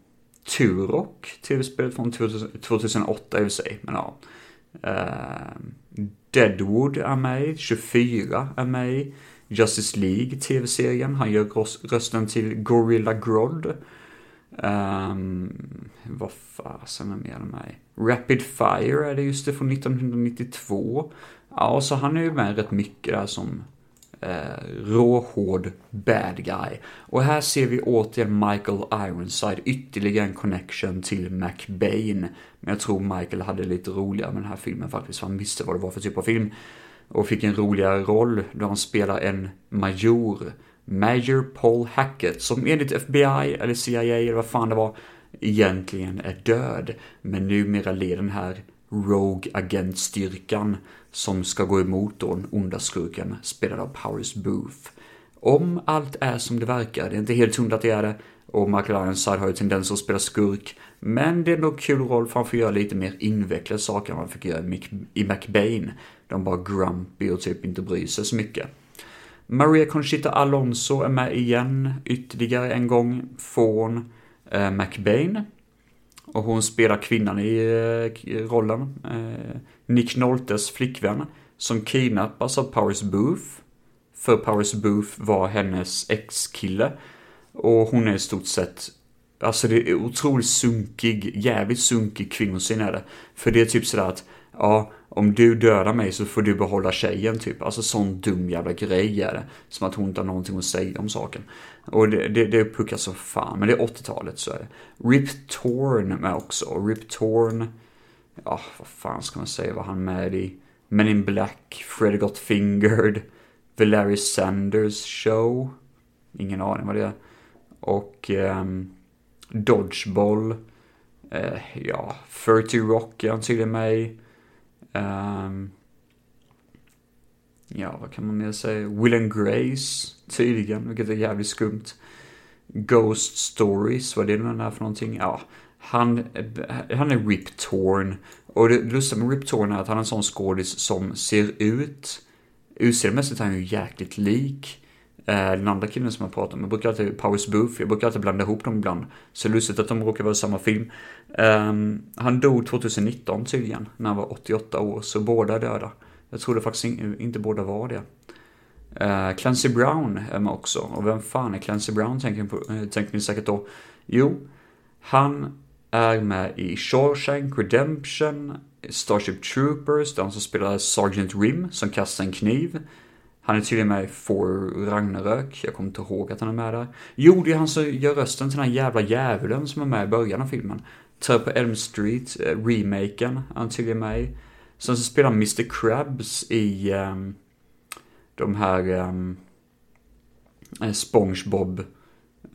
Turok, tv-spelet från 2008 i och för sig, men ja. Um, Deadwood är med, 24 är med. Justice League, tv-serien. Han gör rösten till Gorilla Grodd. Um, vad fasen är mer än mig? Rapid Fire är det just det från 1992. Ja, så han är ju med rätt mycket där som eh, råhård bad guy. Och här ser vi återigen Michael Ironside, ytterligare en connection till McBain. Men jag tror Michael hade lite roligare med den här filmen faktiskt, för han visste vad det var för typ av film. Och fick en roligare roll då han spelar en major Major Paul Hackett, som enligt FBI eller CIA eller vad fan det var, egentligen är död. Men numera leder den här Rogue agentstyrkan som ska gå emot då den onda skurken spelad av Powers Booth. om allt är som det verkar, det är inte helt hundra att det är det, och Michael Ironside har ju tendens att spela skurk, men det är nog kul roll för han får göra lite mer invecklade saker än vad han fick göra i McBain. De bara grumpy och typ inte bryr sig så mycket. Maria Conchita Alonso är med igen ytterligare en gång från eh, McBain. Och hon spelar kvinnan i eh, rollen. Eh, Nick Noltes flickvän. Som kidnappas av Powers Booth. För Powers Booth var hennes ex-kille. Och hon är i stort sett Alltså det är otroligt sunkig, jävligt sunkig kvinnosyn är det. För det är typ sådär att, ja, om du dödar mig så får du behålla tjejen typ. Alltså sån dum jävla grej är det. Som att hon inte har någonting att säga om saken. Och det, det, det puckar så fan, men det är 80-talet så är det. Rip Torn med också. Rip Torn, ja vad fan ska man säga vad han med i? Men in Black, Freddy Got Fingered, The Larry Sanders Show. Ingen aning vad det är. Och um, Dodgeball. Uh, ja, 30 Rock är han tydligen med i. Um, ja, vad kan man mer säga? Will and Grace, tydligen, vilket är jävligt skumt. Ghost Stories, vad är det nu är för någonting. Ja, han, han är Rip Torn. Och det lustiga med Rip Torn är att han är en sån skådis som ser ut, utseendemässigt är han ju jäkligt lik eh, den andra killen som jag pratar om. Jag brukar alltid, Powers Booth, jag brukar alltid blanda ihop dem ibland. Så lustigt att de råkar vara i samma film. Um, han dog 2019 tydligen, när han var 88 år, så båda är döda. Jag trodde faktiskt inte båda var det. Uh, Clancy Brown är med också. Och vem fan är Clancy Brown tänker ni, på, eh, tänker ni säkert då. Jo, han är med i Shawshank Redemption, Starship Troopers, där han som spelar Sergeant Rim som kastar en kniv. Han är tydligen med i For Ragnarök, jag kommer inte ihåg att han är med där. Jo, det är han som gör rösten till den här jävla djävulen som är med i början av filmen. Terror på Elm Street, eh, remaken, Until You May. Sen så spelar Mr. Krabs i eh, de här ehm, eh, SpongeBob,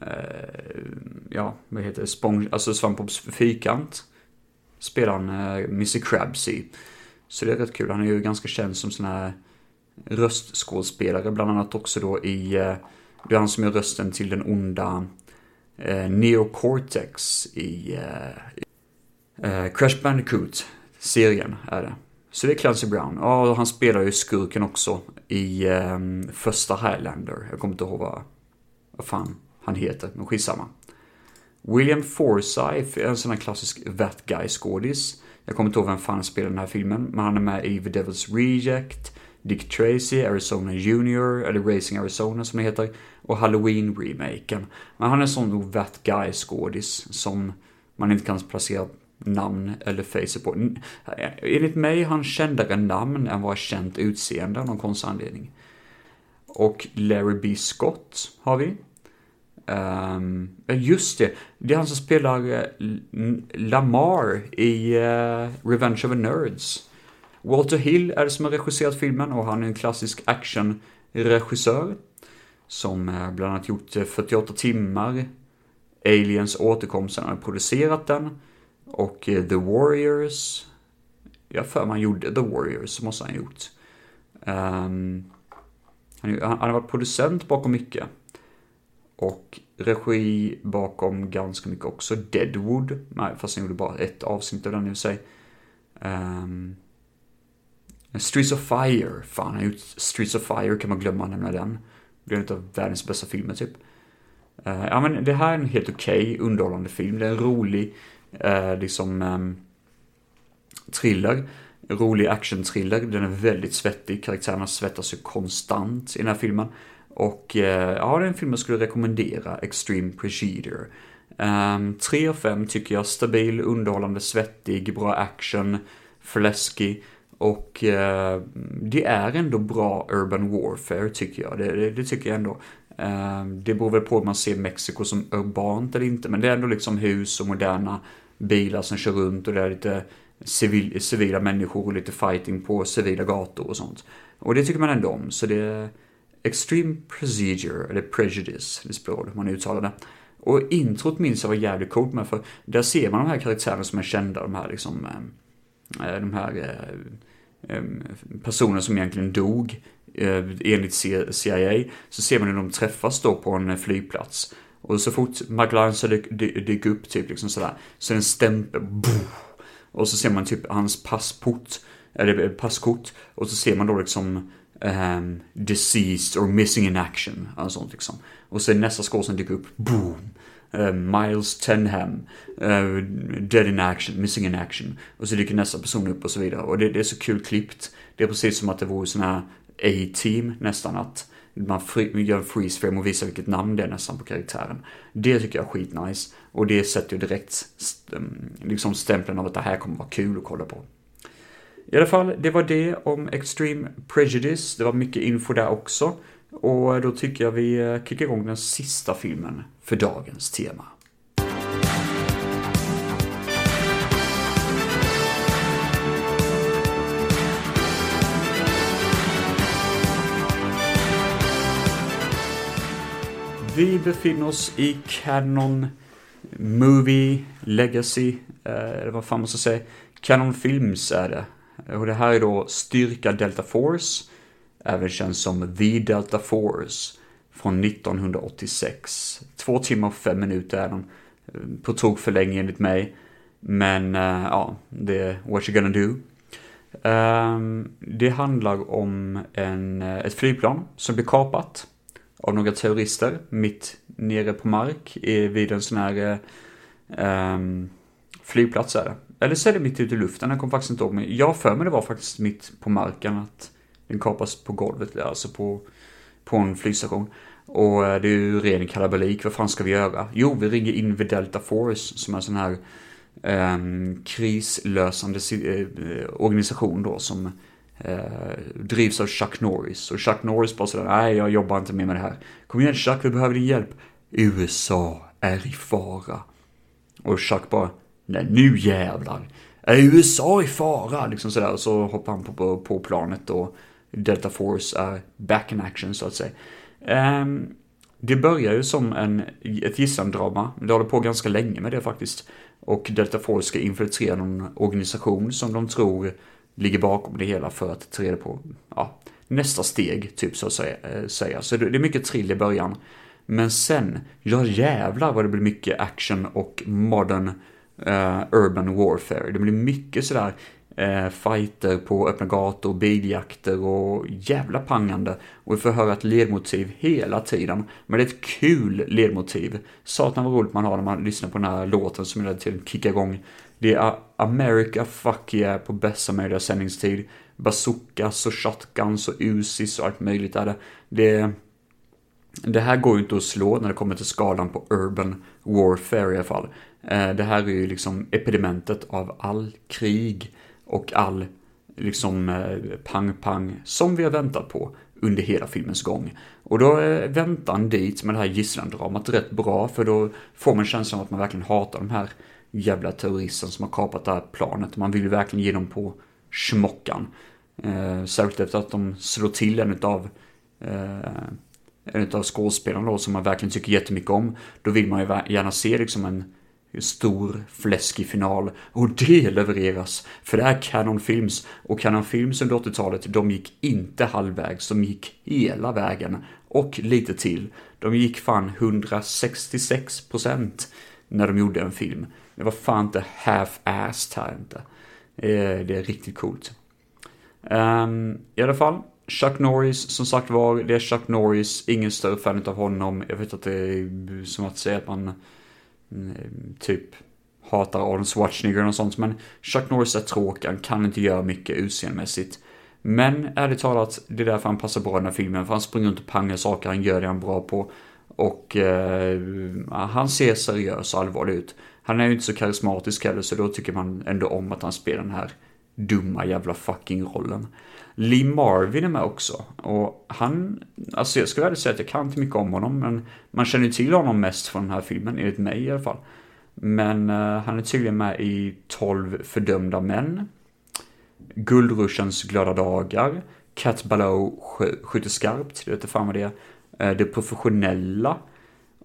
eh, ja, vad heter det, Sponge, alltså Svampbobs fyrkant. Spelar han eh, Mr. Krabs i. Så det är rätt kul, han är ju ganska känd som sån här röstskådespelare, bland annat också då i, eh, det är han som gör rösten till den onda eh, Neocortex i eh, eh, Crash Bandicoot-serien är det. Så det är Clancy Brown. Ja, och han spelar ju skurken också i eh, första Highlander. Jag kommer inte ihåg vad, vad fan han heter, men skitsamma. William Forsyth är en sån här klassisk that guy-skådis. Jag kommer inte ihåg vem fan spelar den här filmen, men han är med i The Devil's Reject, Dick Tracy, Arizona Junior, eller Racing Arizona som det heter, och Halloween-remaken. Men han är en sån that guy-skådis som man inte kan placera namn eller face på. Enligt mig är han kändare namn än vad känt utseende av någon konstig anledning. Och Larry B. Scott har vi. Um, just det, det är han som spelar eh, Lamar i uh, Revenge of the Nerds. Walter Hill är det som har regisserat filmen och han är en klassisk actionregissör. Som eh, bland annat gjort eh, 48 timmar, Aliens återkomst, han har producerat den. Och eh, The Warriors. Jag för man gjorde The Warriors, så måste han ha gjort. Um, han, han har varit producent bakom mycket. Och regi bakom ganska mycket också. Deadwood, nej fast han gjorde bara ett avsnitt av den i och för sig. Um, Streets of Fire, fan han har gjort Streets of Fire kan man glömma att nämna den. Det är en av världens bästa filmer typ. Uh, ja men det här är en helt okej okay, underhållande film. Det är en rolig, eh, liksom ehm, thriller. Rolig action-thriller. Den är väldigt svettig. Karaktärerna svettas ju konstant i den här filmen. Och eh, ja, det är en film jag skulle rekommendera. Extreme Procedure. Ehm, um, 3 av 5 tycker jag. Stabil, underhållande, svettig, bra action, fläskig. Och eh, det är ändå bra urban warfare tycker jag. Det, det, det tycker jag ändå. Eh, det beror väl på om man ser Mexiko som urbant eller inte. Men det är ändå liksom hus och moderna bilar som kör runt och det är lite civil, civila människor och lite fighting på civila gator och sånt. Och det tycker man ändå om, så det är Extreme Procedure, eller Prejudice, det språk man uttalar det. Och introt minns jag var jävligt coolt med, för där ser man de här karaktärerna som är kända, de här liksom, eh, eh, de här eh, Ehm, personer som egentligen dog eh, enligt CIA, så ser man hur de träffas då på en eh, flygplats. Och så fort McLaren dyker upp typ liksom sådär, så är det en stämpel, och så ser man typ hans passport, eller eh, passkort, och så ser man då liksom um, deceased or missing in action, och sånt liksom. Och sen nästa skål som dyker upp, boom. Uh, Miles Tenham, uh, dead in action, missing in action. Och så dyker nästa person upp och så vidare. Och det, det är så kul klippt. Det är precis som att det vore sån här A-team nästan att man gör en freeze frame och visar vilket namn det är nästan på karaktären. Det tycker jag är skitnice. Och det sätter ju direkt mm, liksom stämpeln av att det här kommer vara kul att kolla på. I alla fall, det var det om Extreme Prejudice. Det var mycket info där också. Och då tycker jag vi kickar igång den sista filmen för dagens tema. Vi befinner oss i Canon Movie Legacy, eh, eller vad fan man ska säga. Canon Films är det. Och det här är då Styrka Delta Force, även känd som The Delta Force, från 1986. Två timmar och fem minuter är den. Eh, på tok för länge enligt mig. Men uh, ja, det är what you gonna do. Um, det handlar om en, eh, ett flygplan som blir kapat av några terrorister mitt nere på mark vid en sån här um, flygplats är det. Eller så är det mitt ute i luften, jag kommer faktiskt inte ihåg. Men jag för mig det var faktiskt mitt på marken att den kapas på golvet, alltså på, på en flygstation. Och eh, det är ju ren kalabalik, vad fan ska vi göra? Jo, vi ringer in vid Delta Force som är en sån här ehm, eh, krislösande organisation då som eh, drivs av Chuck Norris. Och Chuck Norris bara sådär, nej jag jobbar inte mer med det här. Kom igen Chuck, vi behöver din hjälp. USA är i fara. Och Chuck bara, nej nu jävlar. Är USA i fara? Liksom sådär. Och så hoppar han på, på, på planet och Delta Force är back in action så att säga. Um, det börjar ju som en, ett gisslandrama. Det håller på ganska länge med det faktiskt. Och Delta Force ska infiltrera någon organisation som de tror ligger bakom det hela för att ta reda på ja, nästa steg, typ så att säga. Eh, så det är mycket trill i början. Men sen, ja jävlar vad det blir mycket action och modern uh, urban warfare. Det blir mycket sådär eh, fighter på öppna gator, biljakter och jävla pangande. Och vi får höra ett ledmotiv hela tiden. Men det är ett kul ledmotiv. Satan vad roligt man har när man lyssnar på den här låten som leder till att kicka igång. Det är America Fuck Yeah på bästa möjliga sändningstid. Bazookas och shotguns och Uzis och allt möjligt är det. Det det här går ju inte att slå när det kommer till skalan på urban warfare i alla fall. Eh, det här är ju liksom epidementet av all krig och all liksom eh, pang-pang som vi har väntat på under hela filmens gång. Och då eh, är väntan dit med det här gisslandramat rätt bra, för då får man känslan av att man verkligen hatar de här jävla terroristerna som har kapat det här planet. Man vill ju verkligen ge dem på smockan. Eh, särskilt efter att de slår till en utav eh, en av skådespelarna då som man verkligen tycker jättemycket om. Då vill man ju gärna se liksom en stor fläskig final och det levereras. För det är Canon Films och Canon Films under 80-talet, de gick inte halvvägs, de gick hela vägen och lite till. De gick fan 166% när de gjorde en film. Det var fan inte half-assed här inte. Eh, det är riktigt coolt. Um, I alla fall, Chuck Norris, som sagt var, det är Chuck Norris, ingen större fan av honom. Jag vet att det är som att säga att man Mm, typ hatar Arnold Schwarzenegger och sånt, men Chuck Norris är tråkig, han kan inte göra mycket utseendemässigt. Men ärligt talat, det är därför han passar bra i den här filmen, för han springer runt och pangar saker, han gör det han är bra på. Och eh, han ser seriös och allvarlig ut. Han är ju inte så karismatisk heller, så då tycker man ändå om att han spelar den här dumma jävla fucking rollen. Lee Marvin är med också. Och han, alltså jag skulle säga att jag kan inte mycket om honom, men man känner ju till honom mest från den här filmen, enligt mig i alla fall. Men uh, han är tydligen med i 12 fördömda män. Guldruschens glada dagar. Cat Baloo skjuter skarpt, det vet fan vad det är. Uh, det professionella.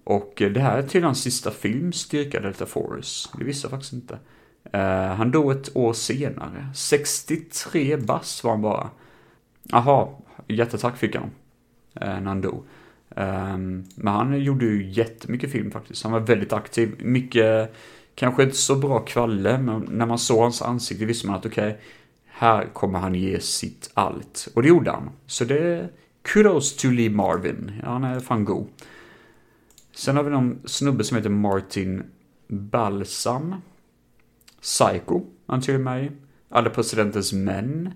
Och uh, det här är till hans sista film, Styrka Delta Force. Det visste jag faktiskt inte. Uh, han dog ett år senare. 63 bass var han bara. Jaha, hjärtattack fick han. Eh, när han dog. Um, men han gjorde ju jättemycket film faktiskt. Han var väldigt aktiv. Mycket, kanske inte så bra kvalle, men när man såg hans ansikte visste man att okej, okay, här kommer han ge sitt allt. Och det gjorde han. Så det, kudos to Lee Marvin. Han är fan god. Sen har vi någon snubbe som heter Martin Balsam. Psycho, han till med i. Alla presidentens män.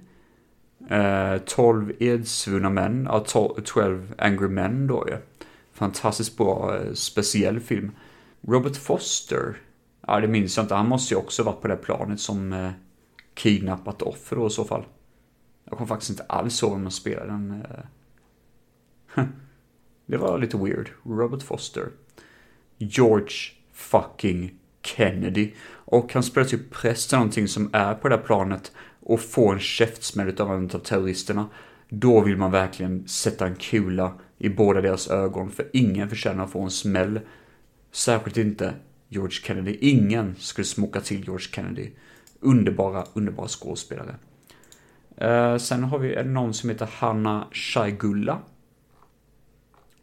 Eh, 12 edsvunna män, ja, 12 Angry Men då ju. Fantastiskt bra, eh, speciell film. Robert Foster, ja det minns jag inte, han måste ju också varit på det planet som eh, kidnappat offer då i så fall. Jag kommer faktiskt inte alls ihåg om man spelade den. Eh. det var lite weird. Robert Foster. George fucking Kennedy. Och han spelar typ präst till någonting som är på det där planet och får en käftsmäll av en av terroristerna. Då vill man verkligen sätta en kula i båda deras ögon, för ingen förtjänar att få en smäll. Särskilt inte George Kennedy. Ingen skulle smoka till George Kennedy. Underbara, underbara skådespelare. Eh, sen har vi någon som heter Hanna Shaigulla.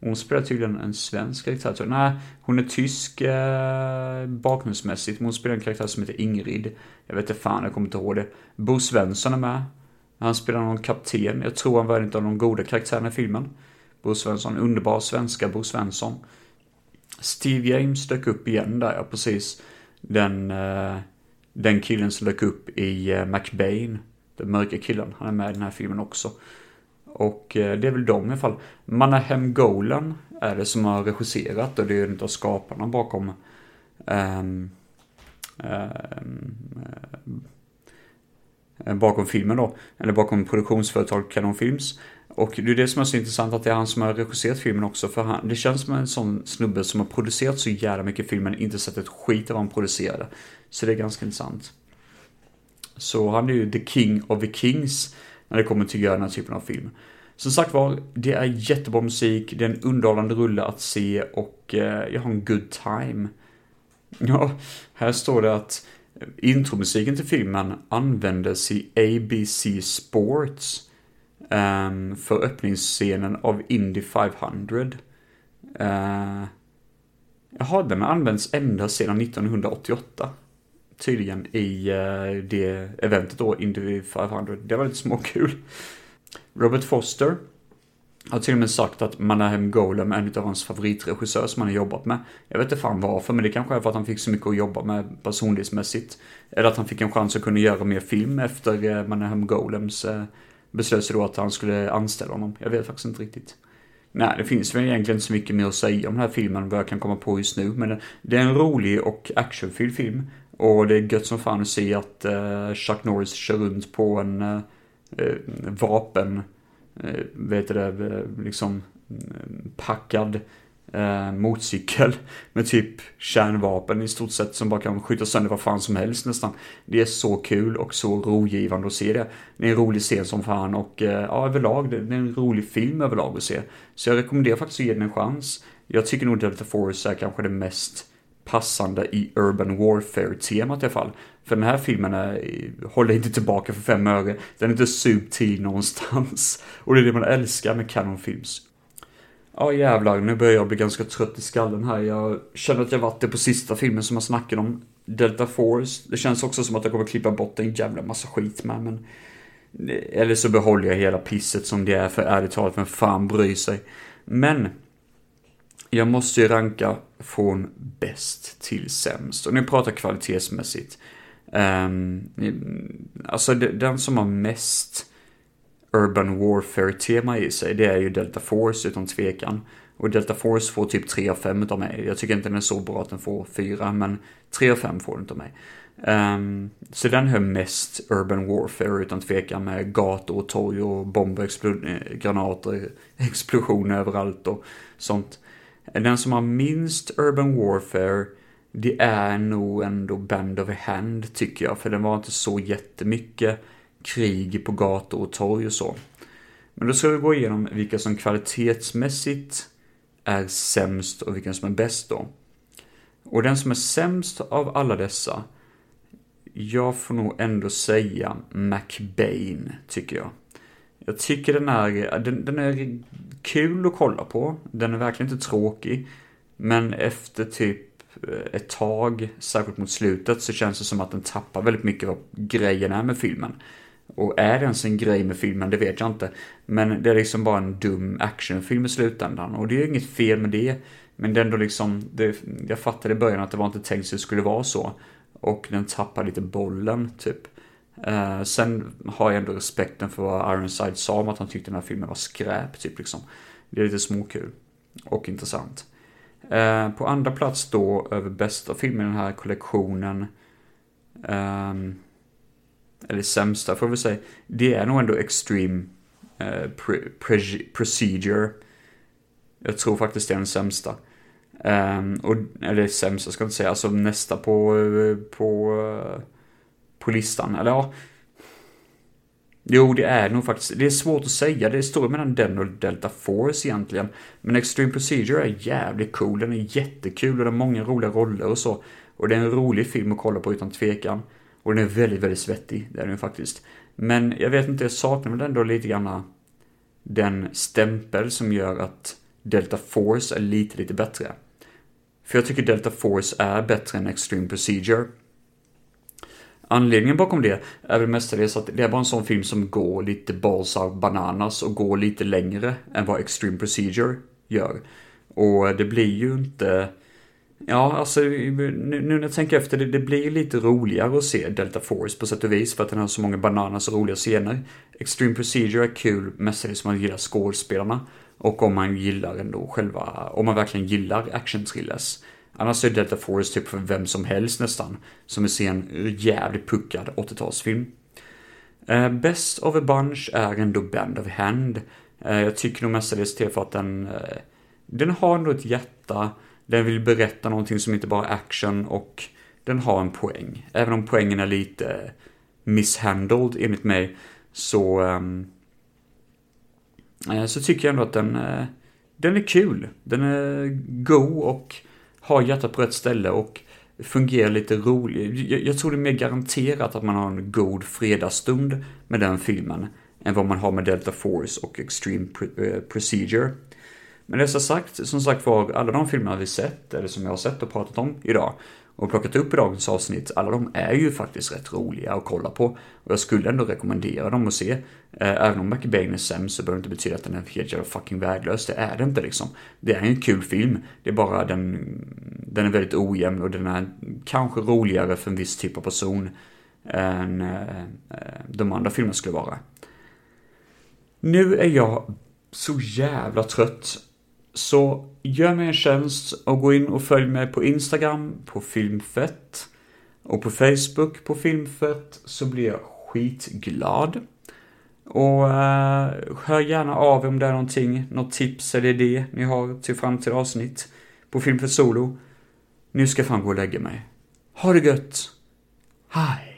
Hon spelar tydligen en svensk karaktär. Nej, hon är tysk eh, bakgrundsmässigt, men hon spelar en karaktär som heter Ingrid. Jag vet inte fan, jag kommer inte ihåg det. Bo Svensson är med. Han spelar någon kapten. Jag tror han var en av de goda karaktärerna i filmen. Bo Svensson, underbar svenska Bo Svensson. Steve James dök upp igen där, ja precis. Den, eh, den killen som dök upp i eh, McBain. Den mörka killen, han är med i den här filmen också. Och eh, det är väl de i alla fall. Manahem Golan är det som har regisserat och det är en av skaparna bakom um, um, bakom filmen då, eller bakom produktionsföretaget Canon Films. Och det är det som är så intressant att det är han som har regisserat filmen också, för han, det känns som en sån snubbe som har producerat så jävla mycket film men inte sett ett skit av vad han producerade. Så det är ganska intressant. Så han är ju the king of the kings när det kommer till att göra den här typen av film. Som sagt var, det är jättebra musik, det är en underhållande rulle att se och eh, jag har en good time. Ja, här står det att eh, intromusiken till filmen användes i ABC Sports um, för öppningsscenen av Indy 500. Uh, eh, jaha, den har använts ända sedan 1988 tydligen i eh, det eventet då, Indy 500. Det var lite småkul. Robert Foster har till och med sagt att Manahem Golem är en av hans favoritregissörer som han har jobbat med. Jag vet inte fan varför, men det kanske är för att han fick så mycket att jobba med personlighetsmässigt. Eller att han fick en chans att kunna göra mer film efter eh, Manahem Golems eh, beslut. beslöt sig då att han skulle anställa honom. Jag vet faktiskt inte riktigt. Nej, det finns väl egentligen inte så mycket mer att säga om den här filmen vad jag kan komma på just nu. Men det är en rolig och actionfylld film. Och det är gött som fan att se att eh, Chuck Norris kör runt på en eh, eh vapen, eh, vet du det, eh, liksom mm, packad eh, motorcykel med typ kärnvapen i stort sett som bara kan skjuta sönder vad fan som helst nästan. Det är så kul och så rogivande att se det. Det är en rolig scen som fan och eh, ja, överlag, det är en rolig film överlag att se. Så jag rekommenderar faktiskt att ge den en chans. Jag tycker nog Delta Force är kanske det mest passande i Urban Warfare-temat i alla fall. För den här filmen är, håller inte tillbaka för fem öre. Den är inte subtil någonstans. Och det är det man älskar med Canon Films. Ja jävlar, nu börjar jag bli ganska trött i skallen här. Jag känner att jag varit det på sista filmen som jag snackade om. Delta Force. Det känns också som att jag kommer klippa bort en jävla massa skit med, men... Eller så behåller jag hela pisset som det är, för ärligt talat, vem fan bryr sig? Men... Jag måste ju ranka från bäst till sämst. Och nu pratar kvalitetsmässigt. Um, alltså den som har mest Urban Warfare-tema i sig, det är ju Delta Force utan tvekan. Och Delta Force får typ 3 av 5 av mig. Jag tycker inte den är så bra att den får 4, men 3 av 5 får den av mig. Um, så den hör mest Urban Warfare utan tvekan med gator och torg och bomber, explo eh, granater, explosioner överallt och sånt. Den som har minst Urban Warfare, det är nog ändå Band of a Hand tycker jag, för den var inte så jättemycket krig på gator och torg och så. Men då ska vi gå igenom vilka som kvalitetsmässigt är sämst och vilka som är bäst då. Och den som är sämst av alla dessa, jag får nog ändå säga McBain, tycker jag. Jag tycker den är, den, den är kul att kolla på. Den är verkligen inte tråkig. Men efter typ eh, ett tag, särskilt mot slutet, så känns det som att den tappar väldigt mycket av grejen är med filmen. Och är det ens en grej med filmen, det vet jag inte. Men det är liksom bara en dum actionfilm i slutändan. Och det är inget fel med det. Men det är ändå liksom, det, jag fattade i början att det var inte tänkt att det skulle vara så. Och den tappar lite bollen, typ. Uh, sen har jag ändå respekten för vad Ironside sa om att han tyckte den här filmen var skräp, typ liksom. Det är lite småkul. Och intressant. Uh, på andra plats då, över bästa film i den här kollektionen. Um, eller sämsta får vi säga. Det är nog ändå Extreme uh, pre pre Procedure. Jag tror faktiskt det är den sämsta. Um, och, eller sämsta ska jag inte säga, alltså nästa på, på, på listan. Eller ja. Jo, det är nog faktiskt, det är svårt att säga, det står mellan den och Delta Force egentligen. Men Extreme Procedure är jävligt cool, den är jättekul och den har många roliga roller och så. Och det är en rolig film att kolla på utan tvekan. Och den är väldigt, väldigt svettig, det är den faktiskt. Men jag vet inte, jag saknar väl ändå lite grann den stämpel som gör att Delta Force är lite, lite bättre. För jag tycker Delta Force är bättre än Extreme Procedure. Anledningen bakom det är väl mestadels att det är bara en sån film som går lite balls out bananas och går lite längre än vad Extreme Procedure gör. Och det blir ju inte... Ja, alltså nu, nu när jag tänker efter, det, det blir lite roligare att se Delta Force på sätt och vis för att den har så många bananas och roliga scener. Extreme Procedure är kul mestadels om man gillar skådespelarna. Och om man gillar ändå själva, om man verkligen gillar action-thrillers. Annars är Delta Force typ för vem som helst nästan, som vill se en eh, jävligt puckad 80-talsfilm. Eh, Best of a Bunch är ändå Band of Hand. Eh, jag tycker nog mestadels till för att den, den har ändå ett hjärta, den vill berätta någonting som inte bara är action och den har en poäng. Även om poängen är lite misshandled enligt mig, så ehm, så tycker jag ändå att den, den är kul. Den är go och har hjärtat på rätt ställe och fungerar lite roligt. Jag, jag tror det är mer garanterat att man har en god fredagsstund med den filmen än vad man har med Delta Force och Extreme eh, Procedure. Men det som sagt, som sagt var, alla de filmerna vi sett, eller som jag har sett och pratat om idag, och plockat upp i dagens avsnitt, alla de är ju faktiskt rätt roliga att kolla på. Och jag skulle ändå rekommendera dem att se. Eh, även om McBain är sämst så behöver det inte betyda att den är helt jävla fucking väglös. Det är det inte liksom. Det är en kul film. Det är bara den, den är väldigt ojämn och den är kanske roligare för en viss typ av person än eh, eh, de andra filmerna skulle vara. Nu är jag så jävla trött så gör mig en tjänst och gå in och följ mig på Instagram på Filmfett och på Facebook på Filmfett så blir jag skitglad. Och eh, hör gärna av om det är någonting, något tips eller idé ni har till framtida avsnitt på Filmfett Solo. Nu ska jag fan gå och lägga mig. Ha det gött! Hej!